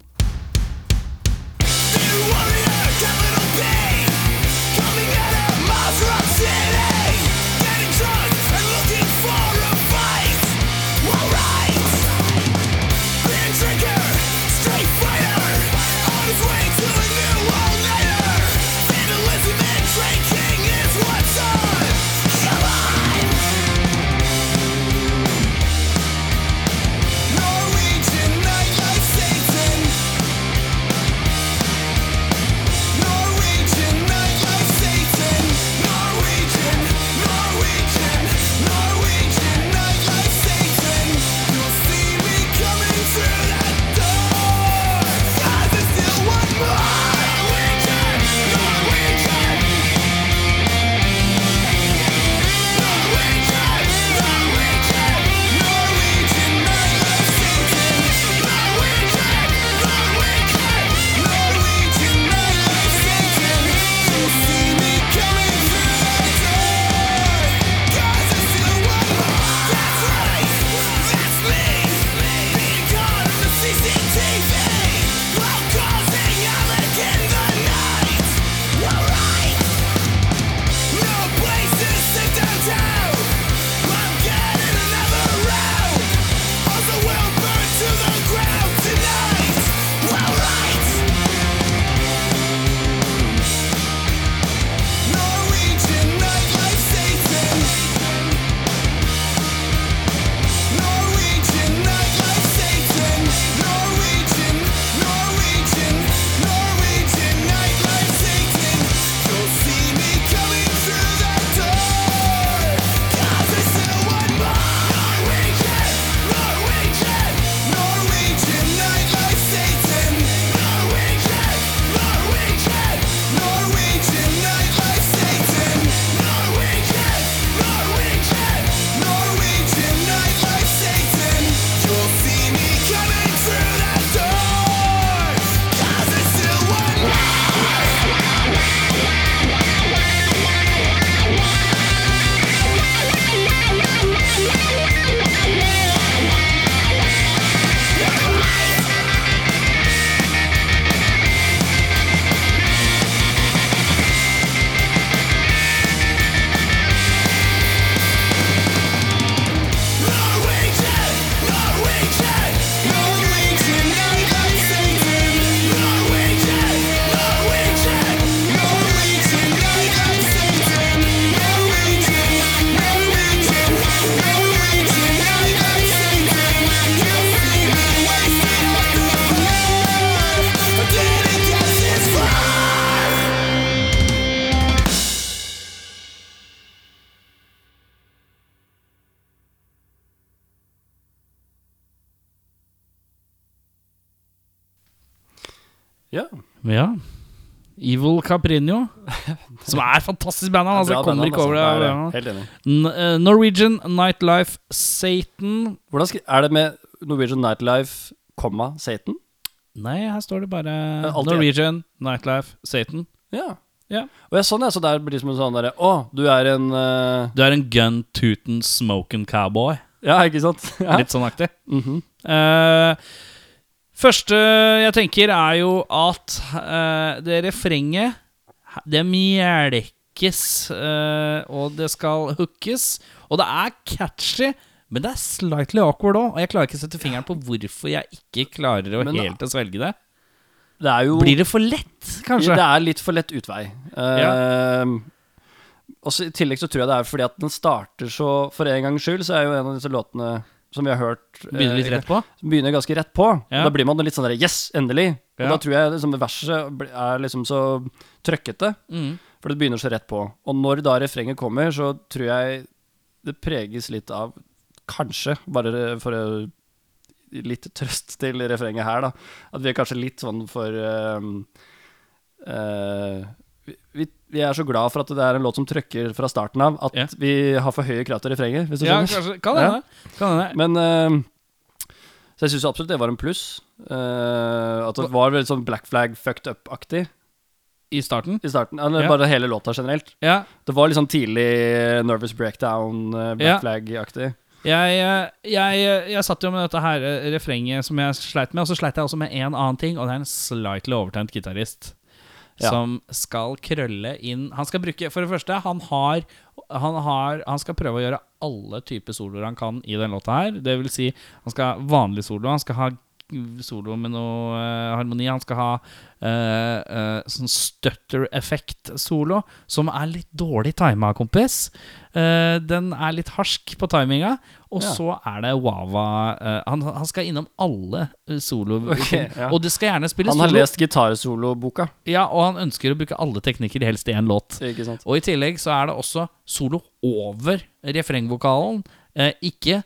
Caprino, som er fantastisk band. Altså, jeg kommer ikke over det. altså. ja. Helt enig. Eh, Norwegian Nightlife Satan Hvordan er det med Norwegian Nightlife, komma, Satan? Nei, her står det bare Norwegian Nightlife Satan. Ja. Ja. Og jeg sånn, jeg, så der blir det som en sånn derre Å, du er en uh... Du er en gun tootin' smoking cowboy. Ja, ikke sant? [laughs] Ja. Litt sånn aktig. Mhm. Eh, første jeg tenker, er jo at uh, det refrenget Det melkes, uh, og det skal hookes. Og det er catchy, men det er slightly awkward òg. Og jeg klarer ikke å sette fingeren på hvorfor jeg ikke klarer å Men- helt å svelge det. Det jo Blir det for lett, kanskje? Det er litt for lett utvei. Ja. Og så I tillegg så tror jeg det er fordi at den starter så For en gangs skyld så er jo en av disse låtene som vi har hørt eh, Begynner litt rett på? begynner ganske rett på. Ja. Da blir man litt sånn der Yes, endelig! Og Ja. da tror jeg liksom verset er liksom så trøkkete. Mm. For det begynner så rett på. Og når da refrenget kommer, så tror jeg det preges litt av Kanskje, bare for å litt trøst til refrenget her, da. At vi er kanskje litt sånn for uh, eh, vi, vi, er så glad for at det er en låt som trøkker fra starten av, at yeah. vi har for høye krav til refrenget, hvis du Ja, skjønner. kanskje. Kan Ja. Kan hende. Men uh, Så jeg syns absolutt det var en pluss. Uh, at det var veldig sånn Black Flag fucked up-aktig I starten? i starten. Eller Ja. bare hele låta generelt. Ja. Det var litt sånn tidlig Nervous Breakdown, eh, Black. Flag-aktig. Jeg, jeg, jeg satt jo med dette her refrenget som jeg sleit med, og så sleit jeg også med en annen ting, og det er en slightly overtent gitarist. Ja. Som skal krølle inn Han skal bruke For det første, han har Han, har, han skal prøve å gjøre alle typer soloer han kan i den låta her. Det vil si, han skal ha vanlig solo, han skal ha solo med noe uh, harmoni, han skal ha uh, sånn stutter-effekt-solo, som er litt dårlig tima, kompis. Den er litt harsk på timinga. Og Ja. så er det Wawa han, han skal innom alle solo... [laughs] okay, ja. Og det skal gjerne spilles Han har solo. lest gitarsoloboka, Ja, og han ønsker å bruke alle teknikker helst i én låt. Og i tillegg så er det også solo over refrengvokalen. Eh, ikke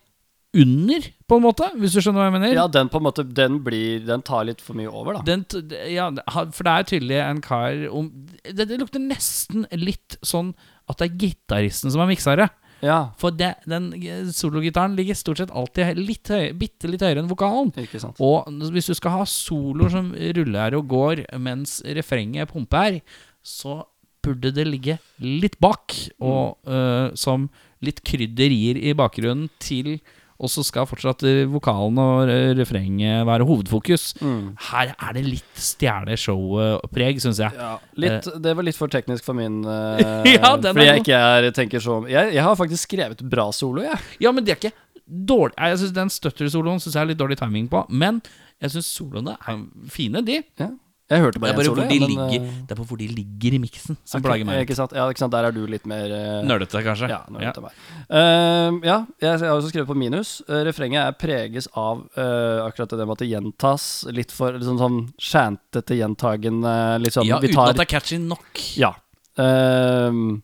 under, på en måte, hvis du skjønner hva jeg mener. Ja, den på en måte Den blir Den tar litt for mye over, da. Den, ja, for det er tydelig en kar om det, det lukter nesten litt sånn at det er gitaristen som har miksa det. Ja, For det, den sologitaren ligger stort sett alltid litt høy, bitte litt høyere enn vokalen. ikke sant. Og hvis du skal ha soloer som ruller og går mens refrenget pumper, så burde det ligge litt bak, og øh, som litt krydderier i bakgrunnen til Og så skal fortsatt vokalen og refrenget være hovedfokus. Mm. Her er det litt stjerne-show-preg, syns jeg. Ja, litt, det var litt for teknisk for min [laughs] eh, Ja, den Fordi jeg ikke er, tenker så jeg, jeg har faktisk skrevet bra solo, jeg. Ja, men det er ikke dårlig Jeg synes Den støtter-soloen synes jeg er litt dårlig timing på, men jeg syns soloene er fine, de. Ja. Jeg hørte Det bare én bare solo, de, men, ligger, eh, det er på hvor de ligger i miksen som okay, plager meg. Ikke sant? Ja, ikke sant? Der er du litt mer uh, Nerdete, kanskje. Ja, nerdete meg. Eh, ja, jeg har også skrevet på minus. Uh, refrenget er preges av uh, akkurat det med at det gjentas. Litt for liksom sånn shantete gjentagende litt sånn Ja, vi uten tar, at det er catchy nok. Ja. Uh,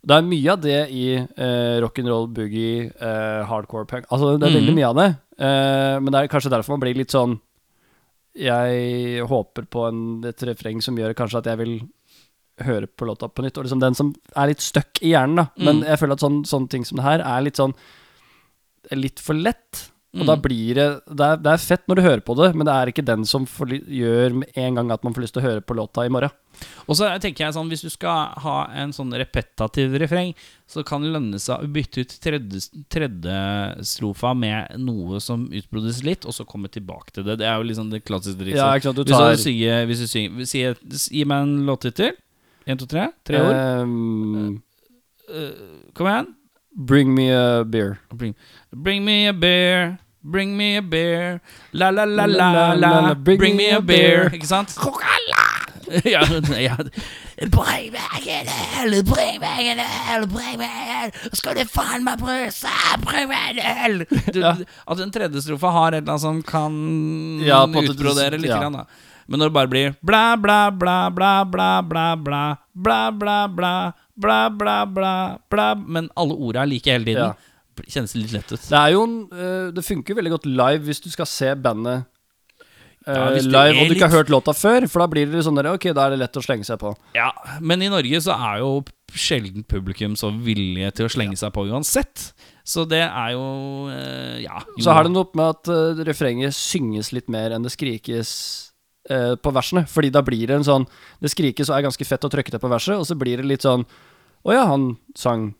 det er mye av det i uh, rock'n'roll, boogie, uh, hardcore punk. Altså, det er veldig Mhm. mye av det. Uh, men det er kanskje derfor man blir litt sånn Jeg håper på en, et refreng som gjør kanskje at jeg vil høre på låta på nytt. Og liksom den som er litt stuck i hjernen, da. Men Mm. jeg føler at sånn, sånne ting som det her er litt sånn Litt for lett. Og da Mm. blir det det er, det er fett når du hører på det, men det er ikke den som får, gjør med en gang at man får lyst til å høre på låta i morgen. Og så tenker jeg sånn Hvis du skal ha en sånn repetativ refreng, så kan det lønne seg å bytte ut tredje, tredje strofa med noe som utbrodes litt, og så komme tilbake til det. Det er jo liksom det klassiske trikset. Ja, du hvis du synger, hvis du synger si, Gi meg en låttittel. Én, to, tre. Tre ord. Ehm, Kom igjen. Bring me a beer. Bring, bring me a beer. Bring me a beer. La, la, la, la, La, la. Bring, me a beer. Ikke sant? [laughs] ja, ja. Bring meg en øl, bring meg en øl, bring meg en øl. Skal du faen meg bruse, bring meg en øl. du, At en tredje strofe har et eller annet som kan Ja, utbrodere litt. ja. Grann, da. Men når det bare blir bla, bla, bla, bla, bla, bla, bla, bla, bla, bla, bla, blæ, blæ, blæ, Men alle orda er like hele tiden. Ja. Kjennes litt lett ut. Det er jo en, eh, Det funker veldig godt live hvis du skal se bandet eh, Ja, live, er og du ikke har hørt låta før, for da blir det sånn der, ok, da er det lett å slenge seg på. Ja, men i Norge så er jo sjelden publikum så villige til å slenge seg på uansett. Så det er jo eh, Ja. jo. Så har det noe med at uh, refrenget synges litt mer enn det skrikes eh, på versene. Fordi da blir det en sånn Det skrikes og er ganske fett og trøkkete på verset, og så blir det litt sånn Å ja, han sang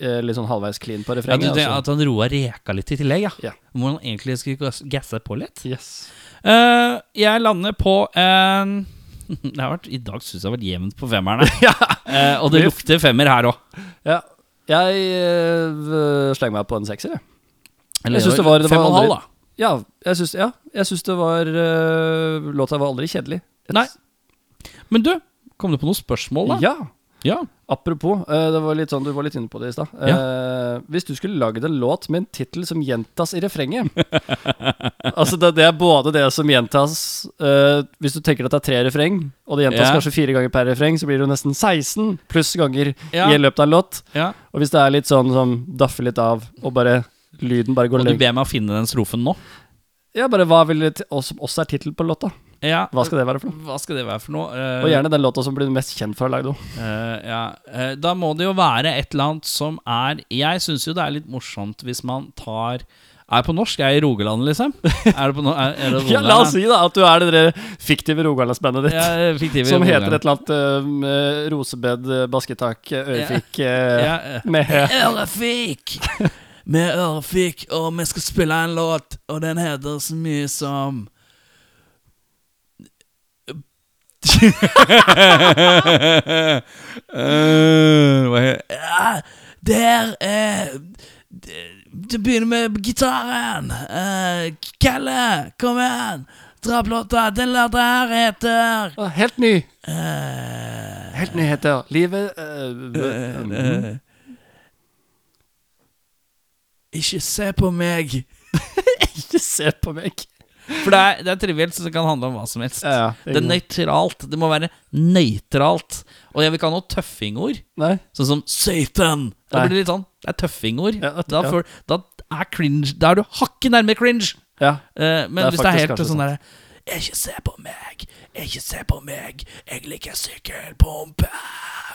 eh, litt sånn halvveis clean på ja, du, refrenget. det, altså. At han roa reka litt i tillegg, ja. Ja. Hvor han egentlig skulle gass- gasse på litt. Yes. Eh, jeg lander på en [laughs] det har vært, I dag syns jeg det har vært jevnt på femmerne. [laughs] Eh, og det lukter femmer her òg. Ja. Jeg eh, slenger meg på en sekser, jeg. Jeg synes det var- det fem og en halv, da. Ja, jeg syns, ja, jeg syns det var eh, Låta var aldri kjedelig. Et- Nei. Men du, kom du på noen spørsmål, da? Ja. Ja. Apropos, eh, det var litt sånn, du var litt inne på det i stad. Eh, hvis du skulle lagd en låt med en tittel som gjentas i refrenget [laughs] Altså det, det er både det som gjentas eh, Hvis du tenker at det er tre refreng, og det gjentas Ja. kanskje fire ganger per refreng, så blir det jo nesten 16 pluss ganger Ja. i løpet av en låt. ja. Og hvis det er litt sånn som daffer litt av, og bare lyden bare går Og du ber meg å finne den strofen nå? Ja, bare hva vil det og som også er tittel på låta? Ja. Hva skal det være for noe? Hva skal det være for noe? Uh, Og gjerne den låta som blir mest kjent for å Uh, ja. Uh, da må det jo være et eller annet som er Jeg syns jo det er litt morsomt hvis man tar Er på norsk? Er jeg i Rogaland, liksom? Er det på no er, er det [laughs] Ja, la oss si da at du er det der fiktive Rogalandsbandet ditt. ja, fiktive Som heter et eller annet uh, rosebed, basketak, ørefik ja, eh, med Ørefik! Med ørefik, og vi skal spille en låt, og den heter så mye som Eh, he- ja, Der eh, det, begynner med gitaren. Uh, Kalle, kom igjen! Dra opp låta. Den låta her heter uh, Helt ny. eh, Helt ny heter Livet eh, mm. eh, Ikke se på meg. [laughs] Ikke se på meg. For det er, det er trivielt, så det kan handle om hva som helst. Ja, ja, det er nøytralt. Det må være nøytralt. Og jeg vil ikke ha noe tøffingord. Nei. Sånn som Satan. Da blir det litt sånn Det er tøffingord. Ja, da, ja. da er cringe Da er du hakket nærme cringe. Ja. Uh, men Det hvis det er helt sånn derre Ikke se på meg, ikke se på meg, jeg liker sykkelpumpe.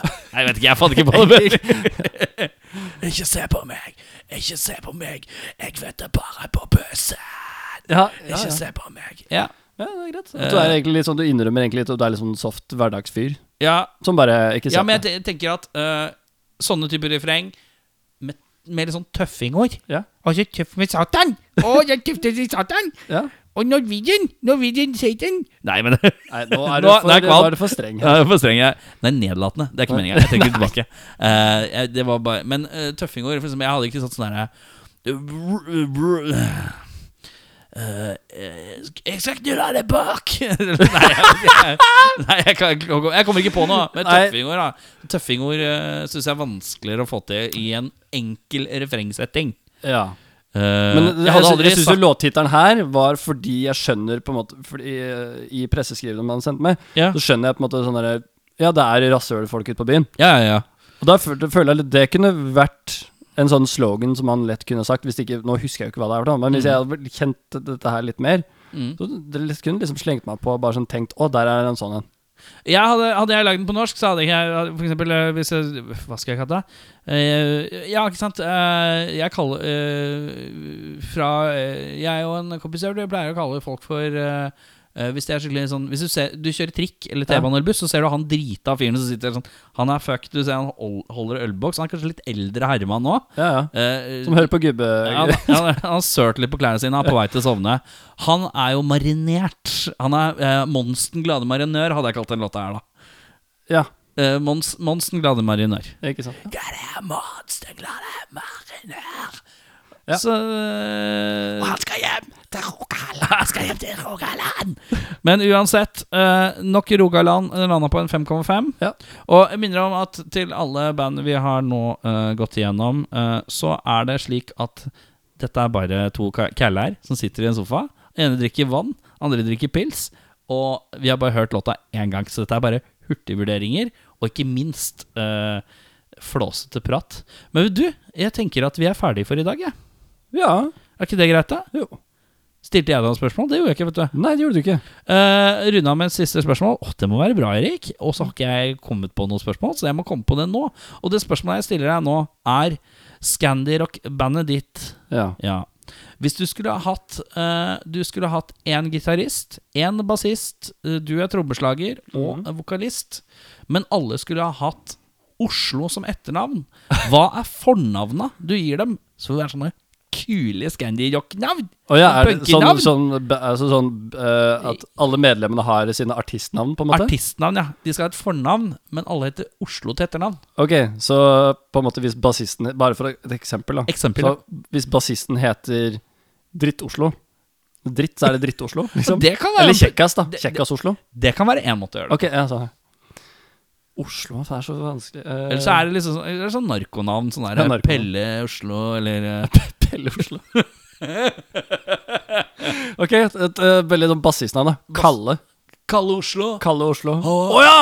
Nei, jeg vet ikke, jeg fant ikke på det. [laughs] [laughs] ikke se på meg, ikke se på meg, jeg vet det bare på bussen. Ja, ja, Ikke ja. se på meg. Ja. ja, det er greit. At du er egentlig litt sånn, du innrømmer egentlig litt at du er litt sånn soft hverdagsfyr. ja, Som bare ikke ser ja men jeg te- tenker at eh, sånne typer refreng med, med litt sånn tøffingord Ja. Og så tøff med satan! Å, jeg er tøff med satan! Ja. Og Norwegian! Norwegian Satan! Nei, men det [laughs] Nei, nå er du Nå- for, nå er jeg nå er du for streng. Ja, det er for streng. jeg. Det er nedlatende. Det er ikke meninga. Jeg tenker tilbake. Eh, jeg- det var bare Men uh, tøffingord for eksempel, Jeg hadde ikke satt sånn herre Eh, eh, jeg skal knulle deg bak! [laughs] nei, jeg, nei jeg, kan, jeg kommer ikke på noe. Men tøffingord da Tøffingord uh, syns jeg er vanskeligere å få til i en enkel refrengsetting. Ja. Uh, Men jeg, jeg jeg, jeg syns jo låttittelen her var fordi jeg skjønner på en måte fordi, eh, I presseskrivene man sendte meg, ja. så skjønner jeg på en måte sånn derre Ja, det er rasshølfolk ute på byen. ja, ja, ja. Og da føler jeg litt det kunne vært en sånn slogan som man lett kunne sagt. Hvis ikke, Nå husker jeg jo ikke hva det er, men hvis Mm. jeg hadde kjent dette her litt mer, Mm. så det kunne liksom slengt meg på bare sånn tenkt Å, der er en sånn en. Jeg hadde, hadde jeg lagd den på norsk, så hadde ikke jeg For eksempel eh, hvis jeg Hva skal jeg kalle det? Uh, ja, ikke sant. Uh, jeg kaller uh, Fra Jeg og en kompis jeg pleier å kalle folk for eh, hvis det er sånn Hvis du, ser, du kjører trikk eller T-bane eller buss, så ser du han drita fyren som sitter sånn Han er fucked. Du ser han holder ølboks. Han er kanskje litt eldre herremann nå. Ja, ja. Eh, Som hører på gubbe... [laughs] han, han, har sølt litt på klærne sine, er på vei til å sovne. Han er jo marinert. Han er eh, Monsten glade marinør, hadde jeg kalt den låta her, da. Ja, Eh, Mons, Monsten glade marinør. ikke sant. Det er monster, glade marinør? Ja. Så Og Han skal hjem til Rogaland. Jeg skal hjem til Rogaland. Men uansett, eh, nok Rogaland landa på en 5,5. Ja. Og jeg minner om at til alle band vi har nå uh, gått igjennom, uh, så er det slik at dette er bare to kæller som sitter i en sofa. Den ene drikker vann, andre drikker pils. Og vi har bare hørt låta én gang, så dette er bare hurtigvurderinger. Og ikke minst uh, flåsete prat. Men du, jeg tenker at vi er ferdige for i dag, jeg. Ja, Er ikke det greit, da? jo. Stilte jeg deg noen spørsmål? Det gjorde jeg ikke, vet du. Nei, det gjorde du ikke. Uh, Runda med et siste spørsmål. Åh, det må være bra, Erik. Og så har ikke jeg kommet på noe spørsmål, så jeg må komme på det nå. Og det spørsmålet jeg stiller deg nå, er Scandirock-bandet ditt Ja. Ja. Hvis du skulle ha hatt uh, Du skulle ha hatt én gitarist, én bassist, uh, du er trommeslager og en vokalist, men alle skulle ha hatt Oslo som etternavn. Hva er fornavna du gir dem? Så det er sånne kule Scandi-rock-navn. Oh, ja, er det sånn, sånn, altså sånn uh, at alle medlemmene har sine artistnavn, på en måte? Artistnavn, ja. De skal ha et fornavn, men alle heter Oslo til etternavn. Ok, så på en måte hvis bassisten Bare for et eksempel, da. Eksempel, Så hvis bassisten heter Dritt-Oslo Dritt, så er det Dritt-Oslo, [laughs] liksom? Det Eller Kjekkas, da. det- Kjekkas-Oslo. Det kan være én måte å gjøre det. Ok, ja, sånn. Oslo, det er så vanskelig uh, Eller så er det liksom sånn, narkonavn. Sånn der Ja, narkonavn. Pelle Oslo, eller [laughs] eh, Oslo. [laughs] ok, et, et, et veldig sånn bassistnavn, da. Kalle. Kalle Oslo. Kalle Oslo. Å oh, ja!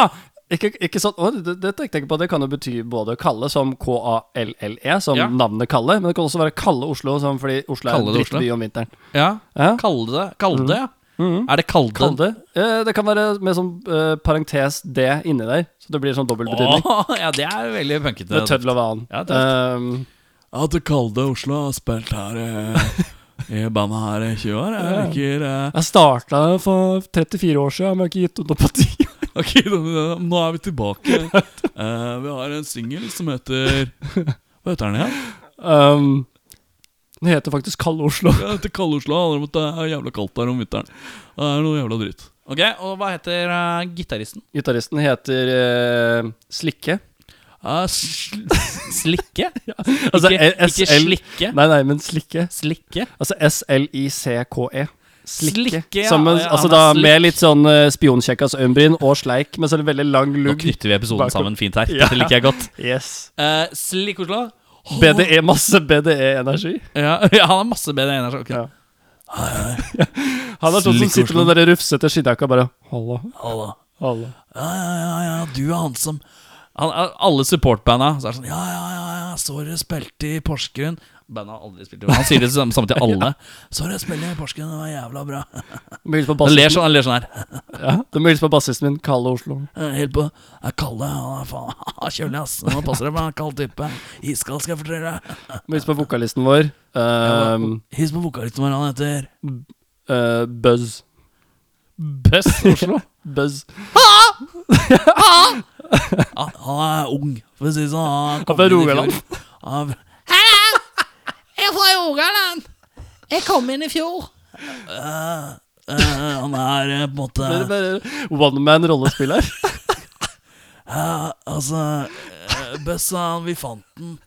Ikke, ikke sånn, å, det, det tenkte jeg ikke på. Det kan jo bety både Kalle som K-A-L-L-E, som Ja. navnet Kalle, men det kan også være Kalle Oslo, som, fordi Oslo er Kalle en det Oslo. drittby om vinteren. Ja. Ja. Kalde det. Kalde, ja. Er det Kalde? Kalde. Eh, det kan være med sånn eh, parentes D inni der, så det blir sånn dobbeltbetydning. Åh, ja, det er veldig punkete. Med tøddel og van. Ja, tøft. Um, Ja, til Kalde Oslo har spilt her eh, i bandet her i 20 år. Jeg liker eh, jeg starta for 34 år siden, men jeg har ikke gitt opp på ti. år. Ok, nå er vi tilbake. Eh, vi har en singel som heter Hva heter den igjen? Um, den heter faktisk Kalde Oslo. Det heter Kalde Oslo. Det handler om at det er jævla kaldt der om vinteren. Det er noe jævla dritt. Ok, Og hva heter uh, gitaristen? Gitaristen heter uh, Slikke. Eh, sl- Slikke? [laughs] Altså, ikke, SL ikke slikke. Nei, nei, men Slikke. Slikke. Altså S-L-I-C-K-E. Slikke. Slikke, ja. Som en, Ja, altså da slik. med litt sånn uh, spionkjekkas øyenbryn og sleik, men så er det veldig lang Nå knytter vi episoden Bakom. sammen fint her. Ja. Dette liker jeg godt. Yes. Uh, Slikk Oslo. BDE, E, masse BDE-energi. Ja, [laughs] ja, han har masse BDE-energi. okay. Ja. Han er sånn som sitter med den rufsete skinnjakka og bare Halla, Halla. halla. Ja, ja, ja, ja, du er han som Alle supportbanda så er det sånn Ja, ja, ja, ja så dere spilte i Porsgrunn. Bandet har aldri spilt i Han sier det samme, til [laughs] alle. Så dere spilte i Porsgrunn, det var jævla bra. På Han ler sånn, han ler sånn her. ja, du må hilse på bassisten min, Kalle Oslo. Eh, Helt på Jeg Kalle, han er faen [laughs] kjølig, ass. Nå passer det med en kald type. Iskald, skal jeg fortelle deg. Hils på vokalisten vår, um, Hils på vokalisten vår, han heter uh, Buzz. Buzz Oslo. [laughs] Buzz. Ja, han er ung, for å si det sånn. Han, Han er fra Rogaland. Han, Hallo! Jeg er fra Rogaland. Jeg kom inn i fjor. eh, han er eh, på en måte One man-rollespiller. Ja, [laughs] altså Bøssa, Bøss, han, vi fant den.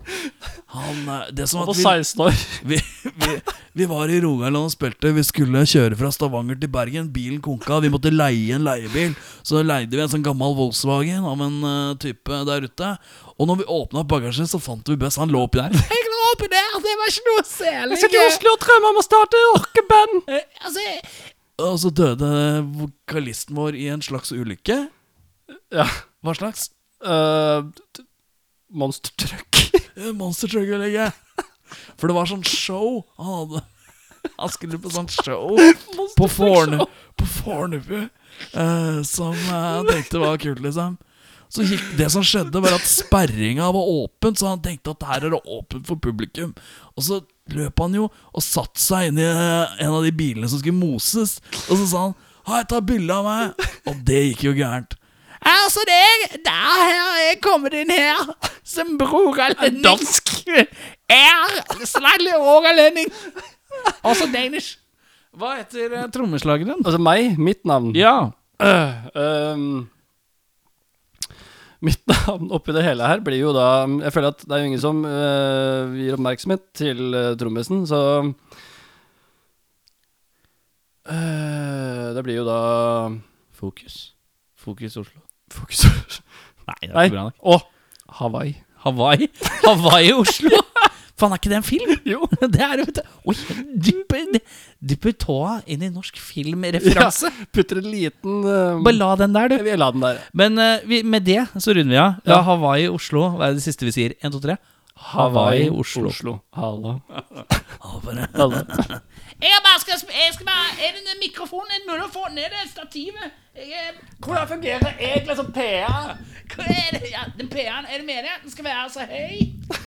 Han eh, Det som Han at var vi, 16 år. [laughs] vi, vi, vi var i Rogaland og spilte. Vi skulle kjøre fra Stavanger til Bergen. Bilen konka. Vi måtte leie en leiebil. Så leide vi en sånn gammel Volkswagen av en uh, type der ute. Og når vi åpna bagasjen, så fant vi Bøss. Han lå oppi der. Jeg lå oppi der, det var ikke noe særlig. Jeg skal til Oslo og drømmer om å starte rockeband. Eh, Altså, Og så døde vokalisten vår i en slags ulykke. Ja. Hva slags? Uh, t- monster truck. Eh, [laughs] Monster Truck-ulykke. [laughs] For det var sånn show han hadde. [laughs] Han skulle på sånn show på, Forne, på Fornebu eh, som jeg han tenkte var kult, liksom. Så gikk, Det som skjedde, var at sperringa var åpen, så han tenkte at her er det åpent for publikum. Og så løp han jo og satte seg inn i eh, en av de bilene som skulle moses. Og så sa han 'Hei, ta bilde av meg'. Og det gikk jo gærent. Altså, det er Der har jeg kommet inn her som rogalending. Dansk. Er slightly rogalending. Altså danish. Hva heter eh, trommeslageren? Altså meg, mitt navn. Ja. Um, mitt navn oppi det hele her blir jo da Jeg føler at det er jo ingen som uh, gir oppmerksomhet til uh, trommisen, så uh, Det blir jo da Fokus. Fokus Oslo. Fokus Nei, det er ikke bra nok. Å, Hawaii. Hawaii? Hawaii Oslo? Faen, er ikke det en film? [laughs] Jo. [laughs] Det er det, vet du. Oi, dypper, dypper tåa inn i norsk filmreferanse. Putter en liten um, Bare la den der, du. Vi la den der. Men uh, vi, med det så runder vi av. Ja. Hawaii Oslo være det siste vi sier. Én, to, tre. Hawaii, Oslo. Oslo. Hallo. [laughs] Hallo. Jeg bare skal, jeg skal bare Er denne mikrofonen er det mulig å få ned det stativet? Jeg Hvordan fungerer egentlig som PA? hva er det? Ja, den PA-en, er det meningen at den skal være så høy?